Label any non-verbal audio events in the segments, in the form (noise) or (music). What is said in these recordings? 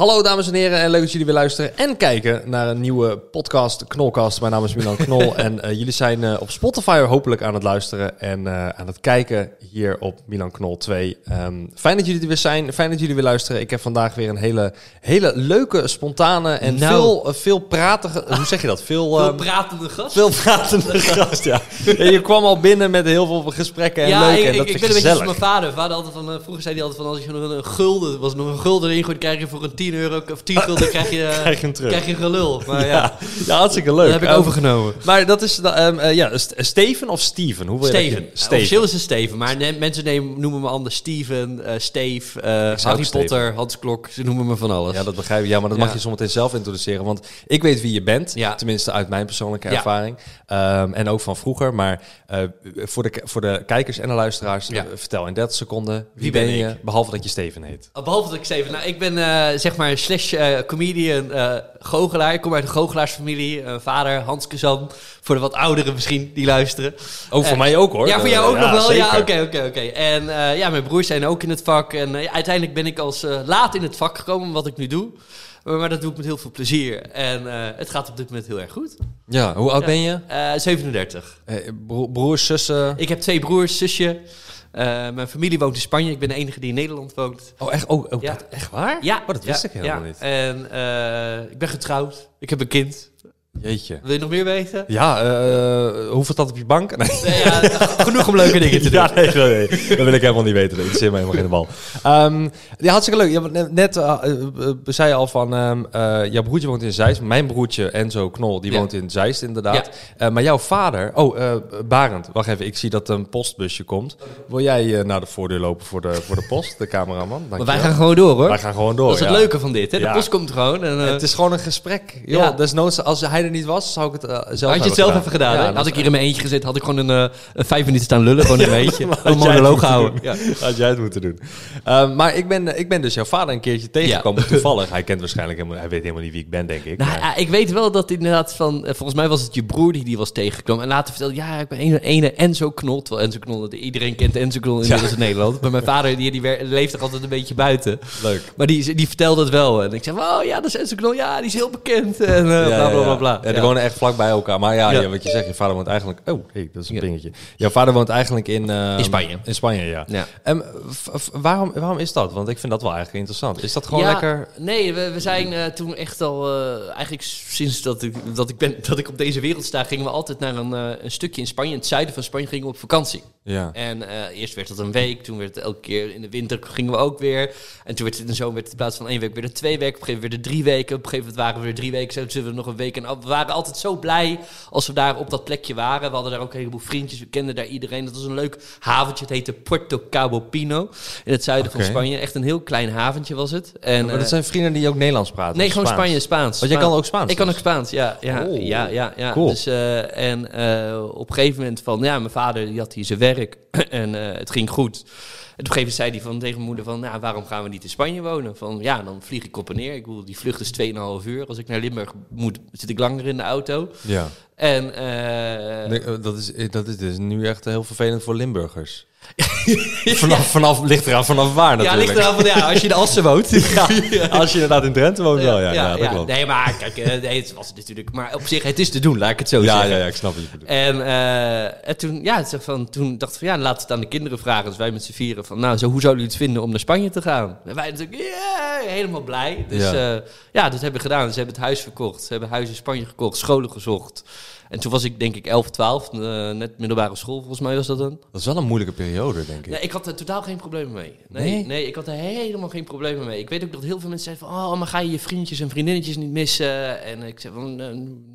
Hallo dames en heren en leuk dat jullie weer luisteren en kijken naar een nieuwe podcast, Knolcast. Mijn naam is Milan Knol (laughs) en eh, jullie zijn eh, op Spotify hopelijk aan het luisteren en eh, aan het kijken hier op Milan Knol 2. Ehm, fijn dat jullie er weer zijn, fijn dat jullie weer luisteren. Ik heb vandaag weer een hele, hele leuke, spontane en Nou. veel, veel pratige, hoe zeg je dat? Veel, Veel ehm, pratende gast. veel pratende (laughs) gast, ja. En je kwam al binnen met heel veel gesprekken en ja, leuk ik, en ik, dat ik vind ben ik een beetje als gezellig. mijn vader. vader altijd van, vroeger zei hij altijd van als je nog een, een gulden, was nog een gulden erin gooit, krijg je voor een 10 euro of 10 gulden krijg je, (laughs) Krijg je hem terug. krijg je gelul. Maar ja, Ja, ja, hartstikke leuk. dat heb ik Ehm, overgenomen. Maar dat is, ehm, eh, ja, St- Steven of Steven? Hoe wil je Steven. Officieel is het Steven, maar ne- mensen nemen, noemen me anders Steven, eh Steve, eh, Harry Steven. Potter, Hans Klok. Ze noemen me van alles. Ja, dat begrijp ik. Ja, maar dat Ja. mag je zometeen zelf introduceren. Want ik weet wie je bent. Ja. Tenminste, uit mijn persoonlijke ervaring. Ehm, en ook van vroeger. Maar voor, de, voor de kijkers en de luisteraars, vertel in 30 seconden. Wie, Wie ben ben je? ik? Behalve dat je Steven heet. Behalve dat ik Steven, nou, ik ben zeg maar slash eh, comedian, eh goochelaar. Ik kom uit een goochelaarsfamilie. Eh, vader Hans Kazan, voor de wat ouderen misschien die luisteren. Oh, voor Eh, mij ook hoor. Ja, voor jou ook nog wel? Ja, oké, oké, oké. En ja, mijn broers zijn ook in het vak. En uiteindelijk ben ik als laat in het vak gekomen, wat ik nu doe. Maar, maar dat doe ik met heel veel plezier. En het gaat op dit moment heel erg goed. Ja, hoe oud Ja. ben je? Eh 37. Eh, bro- broers, zussen? Ik heb twee broers, zusje. Eh, mijn familie woont in Spanje. Ik ben de enige die in Nederland woont. Oh, echt? Oh, oh Ja. dat- echt waar? Ja, Oh, dat wist ja, ik helemaal ja. niet. En eh, ik ben getrouwd. Ik heb een kind. Jeetje. Wil je nog meer weten? Ja, eh, hoeveel staat op je bank? (laughs) Nee. Nee, ja, genoeg om leuke dingen te (laughs) doen. Ja, nee, nee, dat wil ik helemaal niet weten. Dat interesseert me helemaal geen bal. Ehm, ja, hartstikke leuk. Ja, net eh, zei je al van, ehm, eh, jouw broertje woont in Zeist. Mijn broertje Enzo Knol, die Ja. woont in Zeist inderdaad. Maar jouw vader, oh, Barend, wacht even. Ik zie dat een postbusje komt. Wil jij naar de voordeur lopen voor de, voor de post, de cameraman? Maar wij gaan gewoon door hoor. wij gaan gewoon door. dat is het leuke van dit. Hè? De post komt gewoon. En, Het is gewoon een gesprek. Joh, Ja. desnoods, als hij er niet was, zou ik het eh, zelf had je het zelf even gedaan? Ja, hè? dat Had ik hier in mijn eentje gezeten, had ik gewoon een, eh, een vijf minuten staan lullen. Gewoon (laughs) een beetje. Een monoloog houden. Ja. Had jij het moeten doen. Ehm, maar ik ben, ik ben dus jouw vader een keertje tegengekomen, toevallig. Hij kent waarschijnlijk helemaal, hij weet helemaal niet wie ik ben, denk ik. Nou, Maar- ja, ik weet wel dat inderdaad van... eh, volgens mij was het je broer die die was tegengekomen. En later vertelde ja, ik ben ene, ene Enzo Knol. Terwijl Enzo Knol, iedereen kent Enzo Knol inmiddels in Nederland. Maar mijn vader, die, die leeft er altijd een beetje buiten. leuk. Maar die, die vertelde het wel. En ik zei, oh ja, dat is Enzo Knol. Ja, die is heel bekend. En eh, bla, bla, bla, bla. Ja, die wonen echt vlak bij elkaar. Maar ja, wat je zegt, je vader woont eigenlijk... Oh, hey, dat is een dingetje. Jouw vader woont eigenlijk in... ehm, In Spanje. In Spanje, ja. Ja. En v- waarom, waarom is dat? Want ik vind dat wel eigenlijk interessant. Is dat gewoon lekker... Nee, we, we zijn eh, toen echt al... eh, eigenlijk sinds dat ik, dat, ik ben, (laughs) dat ik op deze wereld sta... gingen we altijd naar een, eh, een stukje in Spanje. In het zuiden van Spanje gingen we op vakantie. Ja. En eerst werd het een week, toen werd het elke keer in de winter gingen we ook weer. En toen werd het in de zomer werd het in plaats van één week weer de twee weken. Op een gegeven moment weer de drie weken. Op een gegeven moment waren we weer drie weken. Zo zullen we nog een week. En we waren altijd zo blij als we daar op dat plekje waren. We hadden daar ook een heleboel vriendjes. We kenden daar iedereen. Dat was een leuk haventje. Het heette Puerto Cabo Pino. In het zuiden van. Spanje. Echt een heel klein haventje was het. En, maar eh, dat zijn vrienden die ook Nederlands praten? Nee, gewoon Spaans? Spanje, Spaans. Want jij kan ook Spaans Ik kan dus? ook Spaans, ja. Ja, Oh, ja, ja, ja. cool. Dus, eh, en eh, op een gegeven moment van, ja, mijn vader die had hier zijn werk (clears throat) en eh, het ging goed. Op een gegeven moment zei hij van, tegen mijn moeder van, nou, waarom gaan we niet in Spanje wonen? Van, ja, dan vlieg ik op en neer. Ik bedoel, die vlucht is 2,5 uur. Als ik naar Limburg moet, zit ik langer in de auto. Ja. En eh, Nee, eh, dat, is, eh, dat is dus nu echt heel vervelend voor Limburgers. (laughs) vanaf, vanaf, ligt eraan vanaf waar ja, natuurlijk. ligt eraan van, ja, als je in Assen woont. (laughs) Ja, als je inderdaad in Drenthe woont wel, ja. ja, dat klopt. Nee, maar kijk, nee, het was natuurlijk, maar op zich, het is te doen, laat ik het zo Ja, zeggen. ja, ja, ik snap wat je bedoelt. En, en toen, ja, het zeg van, toen dachten we, ja, laten we het aan de kinderen vragen. Dus wij met z'n vieren van, nou, zo, hoe zouden jullie het vinden om naar Spanje te gaan? En wij natuurlijk, yeah, helemaal blij. Dus Ja. ja. ja, dat hebben we gedaan. Ze hebben het huis verkocht. Ze hebben huis in Spanje gekocht, scholen gezocht. En toen was ik denk ik 11, 12, eh, net middelbare school, volgens mij was dat dan. Dat is wel een moeilijke periode, denk ik. Nee, ik had er totaal geen problemen mee. Nee, Nee? nee? ik had er helemaal geen problemen mee. Ik weet ook dat heel veel mensen zeiden van... oh, maar ga je je vriendjes en vriendinnetjes niet missen? En ik zei van, eh,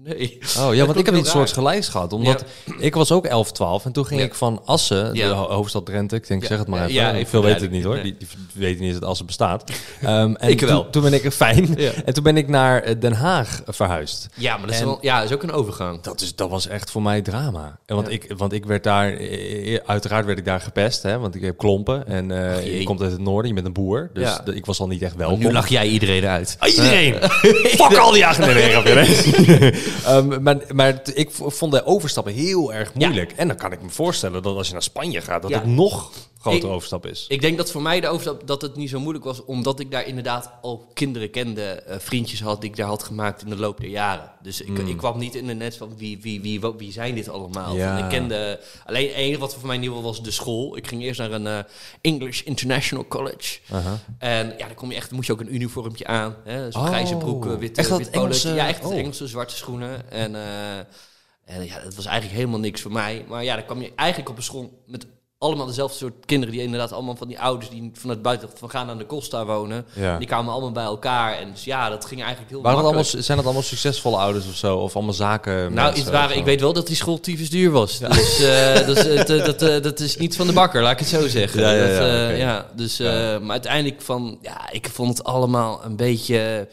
nee. Oh ja, want (laughs) ik heb iets soorts gelijks gehad. Omdat ik was ook 11, 12 en toen ging Ja. ik van Assen, de Ja. hoofdstad Drenthe, ik denk zeg het maar even. Ja, even veel weten het niet hoor, Nee. die, die weten niet eens dat Assen bestaat. (laughs) Ehm, en Ik wel. Toen, toen ben ik fijn. En toen ben ik naar eh, Den Haag verhuisd. Ja, maar dat is, En- wel, ja, dat is ook een overgang. Dat, is, dat was echt voor mij drama. En want, Ja. ik, want ik werd daar, eh, uiteraard werd ik daar gepest, hè, want ik heb klompen en eh, je komt uit het noorden, je bent een boer, dus Ja. ik was al niet echt welkom. Nu lach jij iedereen uit. Ah, iedereen! (laughs) (laughs) Fuck al die agenten! (laughs) Ehm, maar maar ik vond de overstappen heel erg moeilijk. En dan kan ik me voorstellen dat als je naar Spanje gaat, dat het nog grote Ik- overstap is. Ik denk dat voor mij de overstap dat het niet zo moeilijk was, omdat ik daar inderdaad al kinderen kende, eh, vriendjes had die ik daar had gemaakt in de loop der jaren. Dus ik, Hmm. ik kwam niet in de net van wie, wie, wie, wie, wie zijn dit allemaal. Ja. Ik kende alleen het enige wat voor mij nieuw was de school. Ik ging eerst naar een eh, English International College. En ja, dan kom je echt, moest je ook een uniformpje aan. Hè? Zo'n Oh. grijze broek, witte, Echt wit. Engelse- Ja, echt oh. Engelse zwarte schoenen. En, eh, en ja, dat was eigenlijk helemaal niks voor mij. Maar ja, dan kwam je eigenlijk op een school met allemaal dezelfde soort kinderen. Die inderdaad allemaal van die ouders die vanuit buiten van gaan aan de Costa wonen. Ja. Die kwamen allemaal bij elkaar. En dus ja, dat ging eigenlijk heel Waren allemaal, zijn dat allemaal succesvolle ouders of zo? Of allemaal zaken? Nou, het waren, ik weet wel dat die school tyfus duur was. Dus eh, (laughs) dat, is, eh, dat, eh, dat is niet van de bakker, laat ik het zo zeggen. Ja, ja, Dat, dus. Maar uiteindelijk van, ja, ik vond het allemaal een beetje...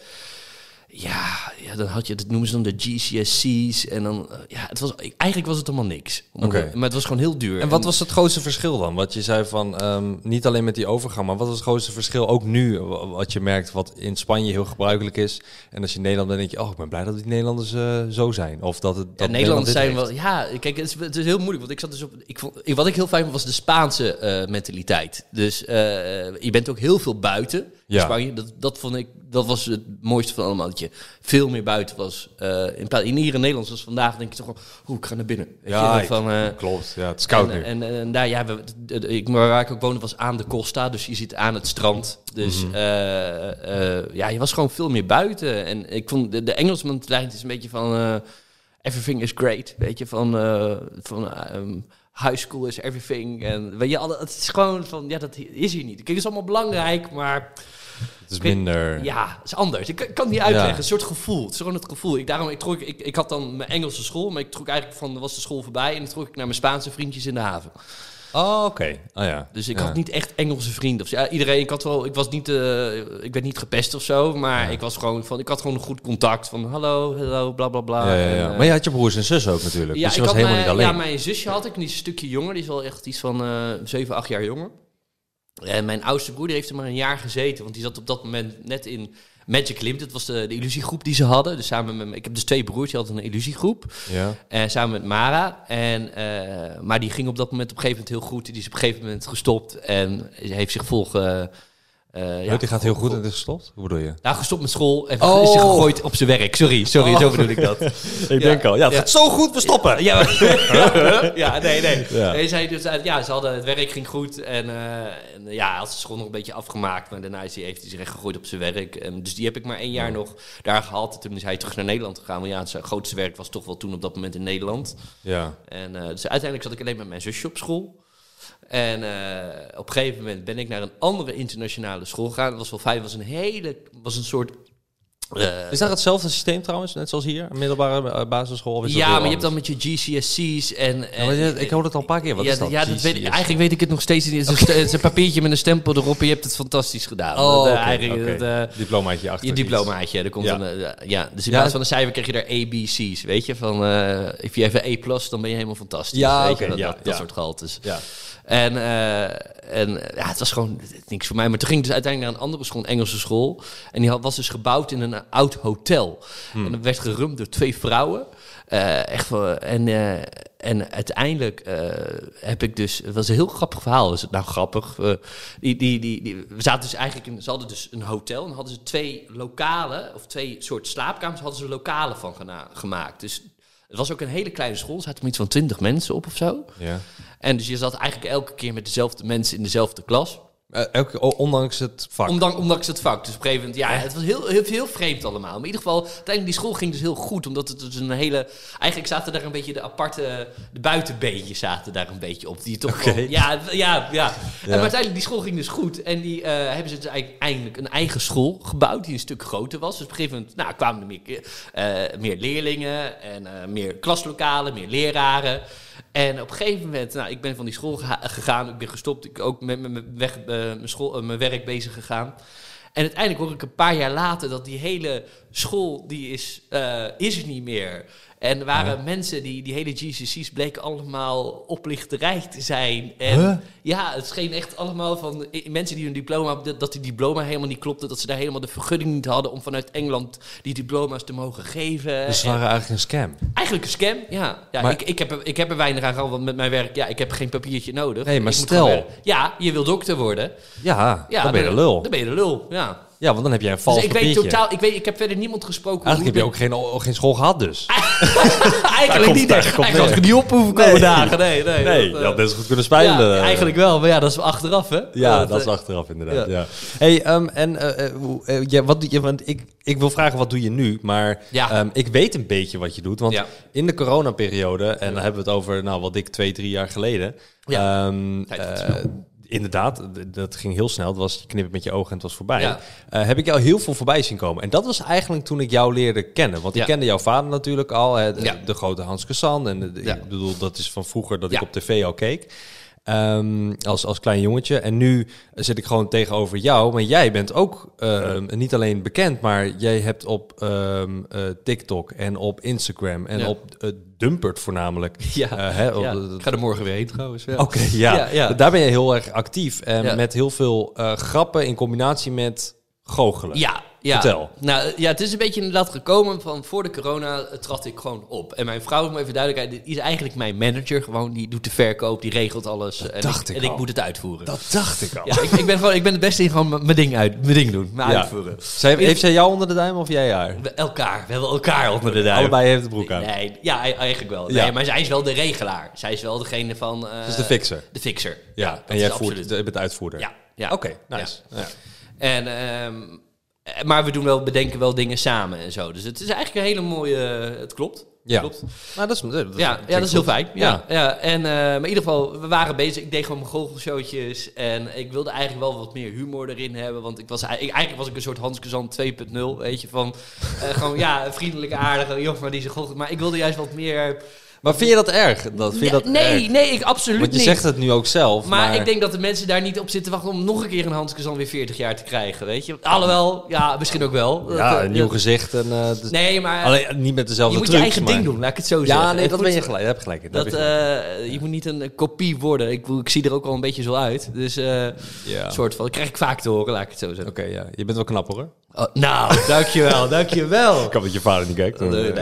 Ja, ja, dan had je, dat noemen ze dan de GCSE's. En dan, eh, ja, het was, eigenlijk was het allemaal niks. Maar het was gewoon heel duur. En wat was het grootste verschil dan? Wat je zei van, ehm, niet alleen met die overgang, maar wat was het grootste verschil ook nu? wa- Wat je merkt, wat in Spanje heel gebruikelijk is. En als je in Nederland bent, denk je, oh, ik ben blij dat die Nederlanders eh, zo zijn. Of dat het dat Ja, Nederlanders zijn wel. Ja, kijk, het is, het is heel moeilijk. Want ik zat dus op. Ik vond, ik, wat ik heel fijn vond was de Spaanse eh, mentaliteit. Dus je bent ook heel veel buiten. Ja. Spanje. Dat, dat vond ik. Dat was het mooiste van allemaal. Dat je veel meer buiten was. Eh, in, in hier in Nederland was vandaag denk je toch wel. Hoe ik ga naar binnen. Weet Ja, je, van, eh, Klopt, ja, het is koud en, nu. En, en, daar, ja, we, ik, maar waar ik ook woonde was aan de Costa, dus je zit aan het strand. Dus Mhm. eh, ja, je was gewoon veel meer buiten. En ik vond de, de mentaliteit is een beetje van everything is great, weet je, van, van ehm, high school is everything. En weet je, alle, het is gewoon van, ja, dat is hier niet. Kijk, het is allemaal belangrijk, maar het is minder... ja, het is anders. Ik kan, het niet uitleggen. Ja. Een soort gevoel. Het is gewoon het gevoel. Ik, daarom, ik, trok, ik, ik had dan mijn Engelse school, maar ik trok eigenlijk van, was de school voorbij en dan trok ik naar mijn Spaanse vriendjes in de haven. Oh, oké. Oh ja. Dus ik Ja. had niet echt Engelse vrienden. Of, ja, iedereen, ik had wel, ik was niet, eh, ik werd niet gepest of zo, maar ik was gewoon van, ik had gewoon een goed contact van hallo, hallo, bla bla bla. Ja. En, eh, maar je had je broers en zus ook natuurlijk. ja, dus je was helemaal mijn, niet alleen. Ja, mijn zusje had ik, die is een stukje jonger, die is wel echt iets van eh 7, 8 jaar jonger. En mijn oudste broer die heeft er maar een jaar gezeten, want die zat op dat moment net in Magic Limit. Dat was de, de illusiegroep die ze hadden. Dus samen met, ik heb dus twee broers, die hadden een illusiegroep. Ja. Eh, samen met Mara. En, eh, maar die ging op dat moment op een gegeven moment heel goed. Die is op een gegeven moment gestopt en heeft zich volgen. Eh Ja, die gaat heel goed en het is gestopt? Hoe bedoel je? Nou, gestopt met school en Oh. is zich gegooid op zijn werk. Sorry, sorry, zo bedoel ik dat. (laughs) Ik denk al. Ja, het Ja. gaat zo goed, we stoppen! Ja, (laughs) ja, nee, nee. Ja. nee zij dus, eh, ja, ze hadden, het werk ging goed en, eh, en ja, hij had zijn school nog een beetje afgemaakt. Maar daarna is hij, heeft hij zich echt gegooid op zijn werk. En dus die heb ik maar één jaar nog daar gehad. En toen is hij terug naar Nederland gegaan. Want ja, zijn grootste werk was toch wel toen op dat moment in Nederland. Ja. En eh, dus uiteindelijk zat ik alleen met mijn zusje op school. En eh, op een gegeven moment ben ik naar een andere internationale school gegaan. Dat was wel fijn. Was een hele, was een soort... eh, Is dat hetzelfde systeem trouwens, net zoals hier? Een middelbare eh, basisschool? Of is dat ja, maar je hebt dan met je GCSE's en... en Ja, maar je- ik hoor het al een paar keer. Wat ja, is dat? Ja, dat weet, GCSE? eigenlijk weet ik het nog steeds niet. Het is, een, papiertje met een stempel erop en je hebt het fantastisch gedaan. Oh, Dat, Diplomaatje achter. je diplomaatje, er komt Ja. een, ja. Dus in plaats van een cijfer krijg je daar ABC's, weet je? Van, if have an A+, dan ben je helemaal fantastisch. Ja, weet je? Dat, dat, soort gehaltes. Ja. En, eh, en ja, het was gewoon niks voor mij. Maar toen ging ik dus uiteindelijk naar een andere school, een Engelse school. En die had, was dus gebouwd in een oud hotel. Hmm. En dat werd gerumd door twee vrouwen. Eh, echt wel, en, eh, en uiteindelijk heb ik dus... Het was een heel grappig verhaal. Is het nou grappig? Die, die, die, die, we zaten dus eigenlijk in... Ze hadden dus een hotel. En hadden ze twee lokalen... Of twee soort slaapkamers... hadden ze lokalen van gena- gemaakt. Dus het was ook een hele kleine school. Er zaten iets van twintig mensen op of zo. Ja. En dus je zat eigenlijk elke keer met dezelfde mensen in dezelfde klas. Eh, elke, ondanks het vak. Ondanks, ondanks het vak. Dus op een gegeven moment, ja, het was heel, heel, heel vreemd allemaal. Maar in ieder geval, uiteindelijk die school ging dus heel goed. Omdat het dus een hele... Eigenlijk zaten daar een beetje de aparte... De buitenbeentjes zaten daar een beetje op. Die toch wel- ja, ja, ja. Maar uiteindelijk, die school ging dus goed. En die eh, hebben ze dus eigenlijk eindelijk een eigen school gebouwd. Die een stuk groter was. Dus op een gegeven moment nou, kwamen er meer, eh, meer leerlingen. En eh, meer klaslokalen, meer leraren. En op een gegeven moment, nou, ik ben van die school gegaan, ik ben gestopt, ik ook met mijn school, mijn werk bezig gegaan. En uiteindelijk hoor ik een paar jaar later dat die hele school, die is, eh, is er niet meer. En er waren mensen, die, die hele GCC's bleken allemaal oplichterij te zijn. En Huh? ja, het scheen echt allemaal van mensen die hun diploma, dat, dat die diploma helemaal niet klopte. Dat ze daar helemaal de vergunning niet hadden om vanuit Engeland die diploma's te mogen geven. Dus ze En- waren eigenlijk een scam. Eigenlijk een scam, ja. ja Maar- ik, ik, heb er, ik heb er weinig aan gehad, want met mijn werk, ja, ik heb geen papiertje nodig. Nee, maar Ik stel-. Ja, je wil dokter worden. Ja, Ja, dan ben je de lul. Dan ben je de lul, ja. Ja, want dan heb jij een vals Dus ik weet totaal, ik, weet, ik heb verder niemand gesproken. Eigenlijk heb je ook geen, geen school gehad dus. (laughs) Eigenlijk niet. Eigenlijk had ik niet op hoeven komen dagen. Nee, nee. Nee, dat, je eh, had best goed kunnen spijlen. ja, eigenlijk wel, maar ja, dat is achteraf, hè? Ja, dat is eh, achteraf inderdaad. ja. Hey, ehm, en eh, eh, eh, ja, wat doe je? Want ik, ik wil vragen, wat doe je nu? Maar Ja. ehm, ik weet een beetje wat je doet. Want in de coronaperiode, en dan hebben we het over, nou, wat ik twee, drie jaar geleden. Ja. Inderdaad, dat ging heel snel. Het was, je knipt met je ogen en het was voorbij. Ja. Eh, heb ik jou heel veel voorbij zien komen. En dat was eigenlijk toen ik jou leerde kennen. Want Ja. ik kende jouw vader natuurlijk al. Hè, de, Ja. de grote Hans Kazan. En de- ik bedoel, dat is van vroeger dat ik op tv al keek. Ehm, als, als klein jongetje. En nu zit ik gewoon tegenover jou. Maar jij bent ook ehm, niet alleen bekend, maar jij hebt op ehm, eh, TikTok en op Instagram en Ja. op eh, Dumpert voornamelijk. (laughs) Ja. eh, hè, op- Ja, ik ga er morgen weer heen trouwens. Ja. Oké, (laughs) ja. Daar ben je heel erg actief. En met heel veel grappen in combinatie met goochelen. Ja, ja. Vertel. Nou ja, het is een beetje inderdaad gekomen van voor de corona eh, trad ik gewoon op. En mijn vrouw, om even duidelijkheid, is eigenlijk mijn manager. Gewoon, die doet de verkoop, die regelt alles. en dacht ik en ik moet het uitvoeren. Dat dacht ik al. Ja, ik, ik ben gewoon, ik ben het beste in gewoon mijn ding uit, mijn ding doen, mijn Ja. uitvoeren. Zij, heeft zij jou onder de duim of jij haar? We, elkaar, we hebben elkaar onder de duim. Allebei heeft de broek aan. Nee, ja, e- eigenlijk wel. Ja. Nee, maar zij is wel de regelaar. Zij is wel degene van... eh, Dus de fixer. De fixer. Ja, dat en jij voert, je bent uitvoerder. Ja, ja. Oké, nice. Ja. En, ehm, eh, maar we doen wel, bedenken wel dingen samen en zo. Dus het is eigenlijk een hele mooie... Het klopt. Ja. Klopt. Nou, dat is, dat, Ja, ja, dat is heel fijn. Ja, ja. En, eh, maar in ieder geval, we waren bezig. Ik deed gewoon mijn goochelshowtjes. En ik wilde eigenlijk wel wat meer humor erin hebben. Want ik was, ik, eigenlijk was ik een soort Hans Kazan 2.0. Weet je, van eh, gewoon, ja, een vriendelijke, aardige jongen maar die zich goochelt. Maar ik wilde juist wat meer... Maar vind je dat erg? Dat, vind je dat nee, erg? nee, ik absoluut Want je niet. zegt het nu ook zelf. maar, Maar, ik denk dat de mensen daar niet op zitten wachten om nog een keer een Hans Kazan weer 40 jaar te krijgen, weet je. Alhoewel, ja, misschien ook wel. Ja, Dat, een nieuw eh, gezicht. En, eh, dus- Nee, maar Alleen niet met dezelfde je moet trucs, je eigen maar- ding doen, laat ik het zo zeggen. Ja, nee, dat ben je gelijk. Heb gelijk. dat je eh, je moet niet een, kopie worden. Ik, ik zie er ook al een beetje zo uit. Dus eh ja. soort van, dat krijg ik vaak te horen, laat ik het zo zeggen. Oké, ja. Je bent wel knapper hoor. Oh, nou, dankjewel, dankjewel. Ik hoop dat je vader niet kijkt. Nee, dan, nee.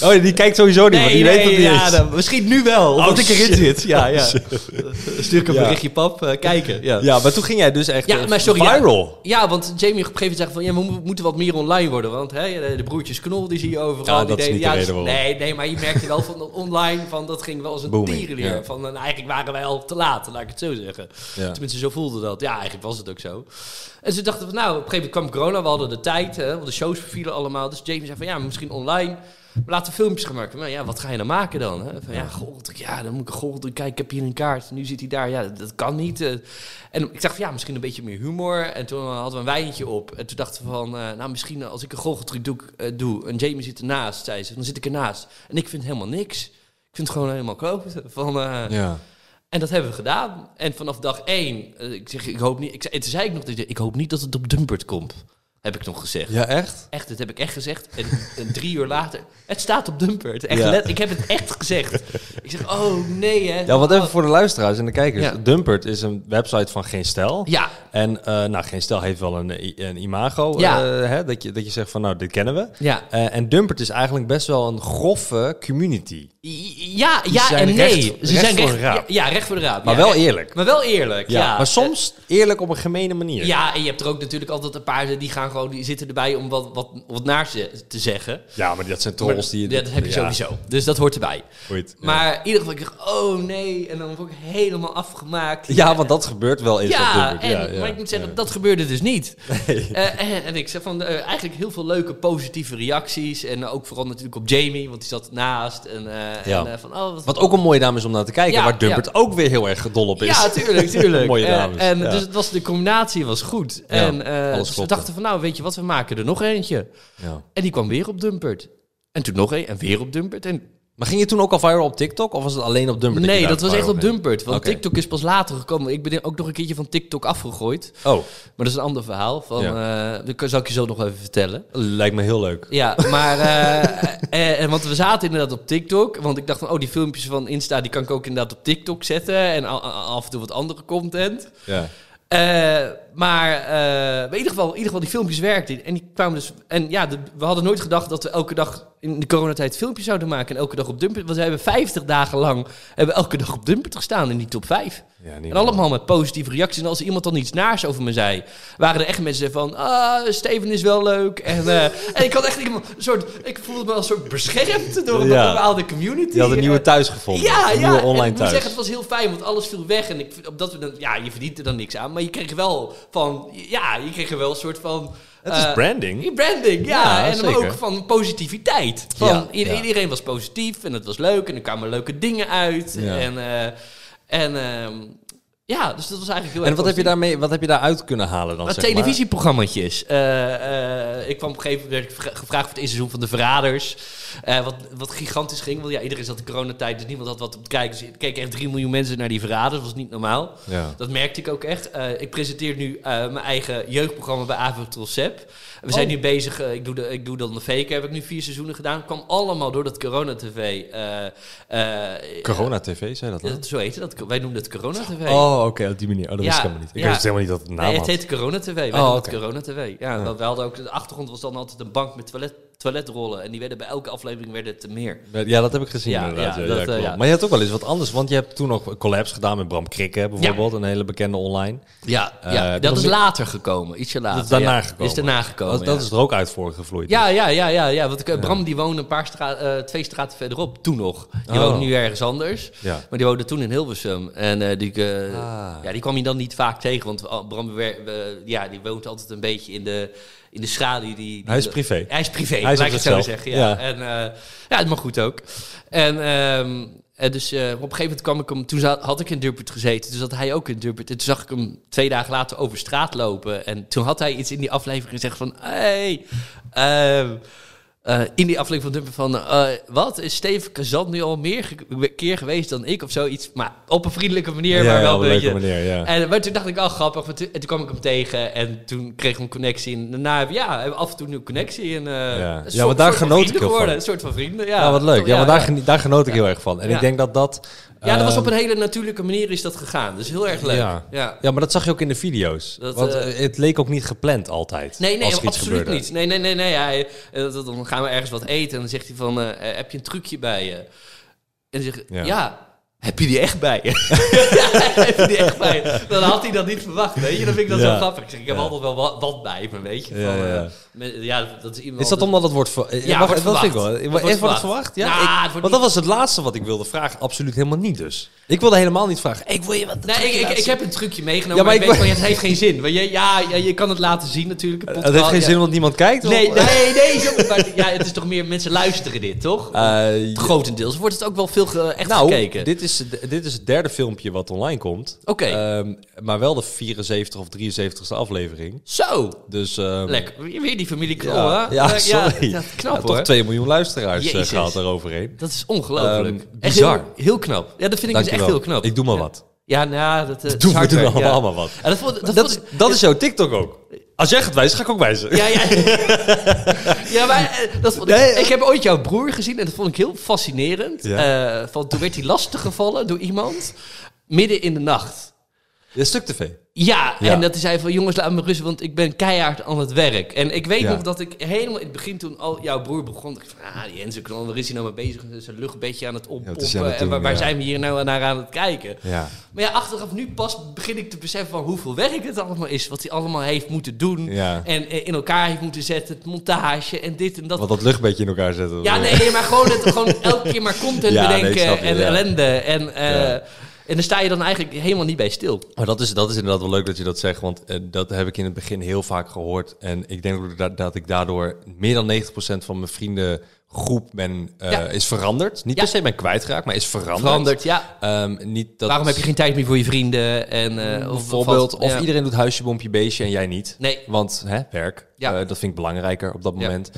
eh. Oh, die kijkt sowieso niet, want die weet niet ja, eens. dan- misschien nu wel, omdat Oh, ik erin shit. zit. Ja, ja. Oh. Stuur ik een Ja. berichtje, pap, eh, kijken. Ja. Ja, maar toen ging jij dus echt Ja, eh, maar sorry. viral. Ja, want Jamie op een gegeven moment zegt van... Ja, we mo- moeten wat meer online worden. Want hè, de, broertjes Knol, die zie je overal. Ja, die dat is deden- niet de reden waarom. Nee, nee, maar je merkte wel van (laughs) online... Van, dat ging wel als een tierenleer. Van, nou, eigenlijk waren wij al te laat, laat ik het zo zeggen. Tenminste, zo voelde dat. Ja, eigenlijk was het ook zo. En ze dachten van, nou, op een gegeven moment kwam corona. We hadden de tijd, hè, want de shows vervielen allemaal. Dus Jamie zei van, ja, misschien online... Maar laten we filmpjes gaan maken. Maar ja, wat ga je dan maken dan? Hè? Van, ja, gold, ja, dan moet ik een gold. Kijk, ik heb hier een kaart. Nu zit hij daar. Ja, dat, dat kan niet. eh. En ik dacht van, ja, misschien een beetje meer humor. En toen hadden we een wijntje op. En toen dachten we van, eh, nou, misschien als ik een goocheltruc doe, eh, doe... En Jamie zit ernaast, zei ze. Dan zit ik ernaast. En ik vind helemaal niks. Ik vind het gewoon helemaal kloten. Van, Ja. en dat hebben we gedaan. En vanaf dag één, ik zeg, ik hoop niet. Ik, zei- en toen zei ik nog, ik hoop niet dat het op Dumpert komt. Heb ik nog gezegd. ja, echt? Echt, dat heb ik echt gezegd. En, en drie uur later, het staat op Dumpert. Echt, Ja. let- ik heb het echt gezegd. Ik zeg, oh nee hè. Ja, wat even Oh. voor de luisteraars en de kijkers. Ja. Dumpert is een website van Geen Stel. Ja, En eh, nou, Geen Stel heeft wel een, een imago. Ja. eh, hè, dat, je, dat je zegt van, nou, dit kennen we. ja. Eh, en Dumpert is eigenlijk best wel een grove community. Ja, ja zijn en nee. recht- recht voor de raap. Ja, ja, recht voor de raap. Maar wel recht- eerlijk. Maar wel eerlijk, ja. Ja, maar soms eerlijk op een gemene manier. Ja, en je hebt er ook natuurlijk altijd een paar die gaan gewoon, die zitten erbij om wat, wat, wat naar te te zeggen. Ja, maar dat zijn trolls die... ja, dat heb je ja, sowieso. Dus dat hoort erbij. goed. Ja. Maar in ieder geval, ik dacht, oh nee. En dan word ik helemaal afgemaakt. Ja, want dat gebeurt wel eens Ja, en, ja, ja, maar ik moet zeggen, dat gebeurde dus niet. (laughs) Eh, en, en ik zeg van, eh, eigenlijk heel veel leuke positieve reacties. En ook vooral natuurlijk op Jamie, want die zat naast. En, eh, Ja. en, eh, van, oh, wat, Wat ook een mooie dame is om naar te kijken, waar Dumpert ook weer heel erg dol op is. Ja, tuurlijk, (laughs) tuurlijk. Mooie Eh, dames. en dus het was, de combinatie was goed. en eh, we dachten van, nou, weet je wat, we maken er nog eentje. ja. En die kwam weer op Dumpert. En toen nog een, en weer op Dumpert. En Maar ging je toen ook al viral op TikTok of was het alleen op Dumpert? Nee, dat was echt op? Dumpert. Want. TikTok is pas later gekomen. Ik ben ook nog een keertje van TikTok afgegooid. Oh, Maar dat is een ander verhaal. Van, eh, dat zal ik je zo nog even vertellen. lijkt me heel leuk. Ja, maar... eh, (laughs) eh, eh, want we zaten inderdaad op TikTok. Want ik dacht van, oh, die filmpjes van Insta... die kan ik ook inderdaad op TikTok zetten. En af en toe wat andere content. Ja. Eh, maar eh, in, ieder geval, in ieder geval, die filmpjes werkten. En die kwamen dus. En ja, we hadden nooit gedacht dat we elke dag in de coronatijd filmpjes zouden maken. En elke dag op Dumpert. Want we hebben 50 dagen lang hebben elke dag op Dumpert gestaan in die top 5. Ja, niet En allemaal met positieve reacties. En als iemand dan iets naars over me zei, waren er echt mensen van. Ah, Steven is wel leuk. En, eh, (laughs) en ik had echt een soort. Ik voelde me als een soort beschermd door een Ja. bepaalde community. Je had een nieuwe thuis gevonden. ja, een ja. nieuwe en online ik moet zeggen, het was heel fijn, want alles viel weg. En ik, we dan, ja, je verdient er dan niks aan. Maar je kreeg wel van, ja, je kreeg er wel een soort van... Het is eh, branding. Branding, ja. Ja, en zeker. ook van positiviteit. Van. Iedereen was positief en het was leuk. En er kwamen leuke dingen uit. En, eh, en ehm, ja, dus dat was eigenlijk heel En erg wat heb, je daarmee, wat heb je daaruit kunnen halen dan? Wat zeg maar? televisieprogrammaatjes. Eh, eh, ik kwam op een gegeven moment werd ik vra- gevraagd voor het eerste seizoen van De Verraders. Eh, wat, wat gigantisch ging. Want ja, iedereen zat in coronatijd, dus niemand had wat om te kijken. Dus er keken echt 3 miljoen mensen naar die Verraders. Dat was niet normaal. Ja. Dat merkte ik ook echt. Eh, ik presenteer nu eh, mijn eigen jeugdprogramma bij Avro Sep. We zijn Oh. nu bezig, ik, doe de, ik doe dan de fake, heb ik nu vier seizoenen gedaan. kwam allemaal door dat corona-tv. eh, eh, Corona TV, zei dat dan? zo heet het, dat, wij noemen het corona-tv. Oh, oké, op die manier. Oh, dat Ja, wist ik helemaal niet. Ik ja. wist helemaal niet dat het naam Nee, het heet Corona TV. Wij Oh, het Corona TV. Ja, Ja. we hadden ook de achtergrond was dan altijd een bank met toilet, toiletrollen en die werden bij elke aflevering werden het er meer. Ja, dat heb ik gezien Ja, inderdaad. ja, Ja, dat, ja, eh, ja. Maar je had ook wel eens wat anders, want je hebt toen nog collabs gedaan met Bram Krikke bijvoorbeeld, een hele bekende online. Ja, Eh, ja dat is later gekomen, ietsje later. Dat is daarna gekomen. Is daarna gekomen. Dat, is er ook uit voortgevloeid. Ja, ja, ja, ja, ja. Want ik, Bram die woonde een paar stra eh, twee straten verderop, toen nog. Die Oh. woont nu ergens anders. Ja. Maar die woonde toen in Hilversum. En eh, die, eh, Ah. ja, die kwam je dan niet vaak tegen. Want oh, Bram ja, die woont altijd een beetje in de, in de schaduw. Die, die, Hij is privé. Hij is privé, Hij is laat op ik het zo zeggen. Ja. Ja. En eh, ja, mag goed ook. En, ehm, en dus eh, op een gegeven moment kwam ik hem... Toen had ik in Durbert gezeten, dus zat hij ook in Durbert. En toen zag ik hem twee dagen later over straat lopen. En toen had hij iets in die aflevering gezegd van... Hey, ehm, eh, in die aflevering van Dumpert van... eh, wat, is Steven Kazan nu al meer ge- keer geweest dan ik of zoiets? Maar op een vriendelijke manier, maar wel een beetje... manier, ja. En maar toen dacht ik, oh grappig. Maar toen, en toen kwam ik hem tegen en toen kregen we een connectie. En daarna hebben we, ja, hebben af en toe een connectie. En, eh, Ja. Ja, maar daar genoot ik heel van. Een soort van vrienden, ja. Ja, wat leuk. Ja, maar daar, daar genoot ik Ja. heel erg van. En Ja. ik denk dat dat... Ja, dat was ehm, op een hele natuurlijke manier is dat gegaan. Dus heel erg leuk. Ja. Ja. Ja, maar dat zag je ook in de video's. Dat, Want eh, eh, het leek ook niet gepland altijd. Nee, nee, absoluut gebeurde. niet. Nee, nee, nee, nee. Hij, eh, dan gaan we ergens wat eten en dan zegt hij van, heb je een trucje bij je? En dan zeg Ja. ja. Heb je die echt bij je? ja, (laughs) heb je die echt bij je? Dan had hij dat niet verwacht, weet je? Dan vind ik dat Ja. zo grappig. Ik zeg, ik heb Ja. altijd wel wat, wat bij me, weet je? Ja, Van, ja, ja. dat is iemand... Is dat omdat het wordt... Ver... Ja, Ja, wordt dat vind ik wel. Het wordt wordt het verwacht. verwacht? Ja, Ja, ik- het wordt want niet- dat was het laatste wat ik wilde vragen. Absoluut helemaal niet dus. Ik wilde helemaal niet vragen. Ik wil je wat... Nee, ik, ik, ik heb een trucje meegenomen, Ja, maar, maar ik weet van, het heeft geen zin. Je, ja, ja, je kan het laten zien natuurlijk. Het podcast, heeft geen zin, want niemand kijkt? of- Nee, nee, (laughs) nee. Zo, maar, ja, het is toch meer, mensen luisteren dit, toch? Eh, Grotendeels wordt het ook wel veel ge- echt nou, gekeken. dit is, dit is het derde filmpje wat online komt. Oké. Ehm, maar wel de 74 of 73ste aflevering. Zo, Dus... ehm, lekker. Weer die familie Krol, Ja, sorry. Ja, knap hoor. toch 2 miljoen luisteraars eh, Jezus. gehaald daaroverheen. Dat is ongelooflijk. Echt bizar. Heel, heel knap. Ja, dat vind ik dus echt heel knap. Ik doe maar wat. Ja, nou dat, eh, Doe, we hard doen werk, ja. allemaal wat. Dat vond, dat Dat, vond is, dat is jouw TikTok ook. Als jij gaat wijzen, ga ik ook wijzen. Ja, ja. (laughs) ja, maar eh, dat vond ik, Nee, ik heb ooit jouw broer gezien en dat vond ik heel fascinerend. Ja. Van, toen werd hij lastiggevallen door iemand midden in de nacht. Ja, stuk tv. Ja, Ja. en dat hij zei van jongens, laat me rusten, want ik ben keihard aan het werk. En ik weet Ja. nog dat ik helemaal in het begin toen al jouw broer begon, dacht ik van, ah, die Enzo Knol, waar is hij nou mee bezig? Zijn luchtbedje aan het Ja, oppompen. het en waar, ja. zijn we hier nou naar aan het kijken? Ja. Maar ja, achteraf nu pas begin ik te beseffen van hoeveel werk het allemaal is. Wat hij allemaal heeft moeten doen. Ja. En eh, in elkaar heeft moeten zetten. Het montage en dit en dat. Wat dat luchtbedje in elkaar zetten. Ja, nee, maar gewoon, het, gewoon elke keer maar content (laughs) Ja, nee, bedenken je, en ja. ellende. En, eh, Ja. En dan sta je dan eigenlijk helemaal niet bij stil. Maar dat is, dat is inderdaad wel leuk dat je dat zegt, want eh, dat heb ik in het begin heel vaak gehoord. En ik denk ook dat, dat ik daardoor meer dan 90% van mijn vriendengroep ben, eh, Ja. is veranderd. Niet Ja. per se ben kwijtgeraakt, maar is veranderd. Veranderd, ja. Ehm, niet dat, Waarom heb je geen tijd meer voor je vrienden? En, eh, of, bijvoorbeeld, of Ja. iedereen doet huisje, bompje, beestje en jij niet. Nee. Want hè, werk, Ja. eh, dat vind ik belangrijker op dat Ja. moment.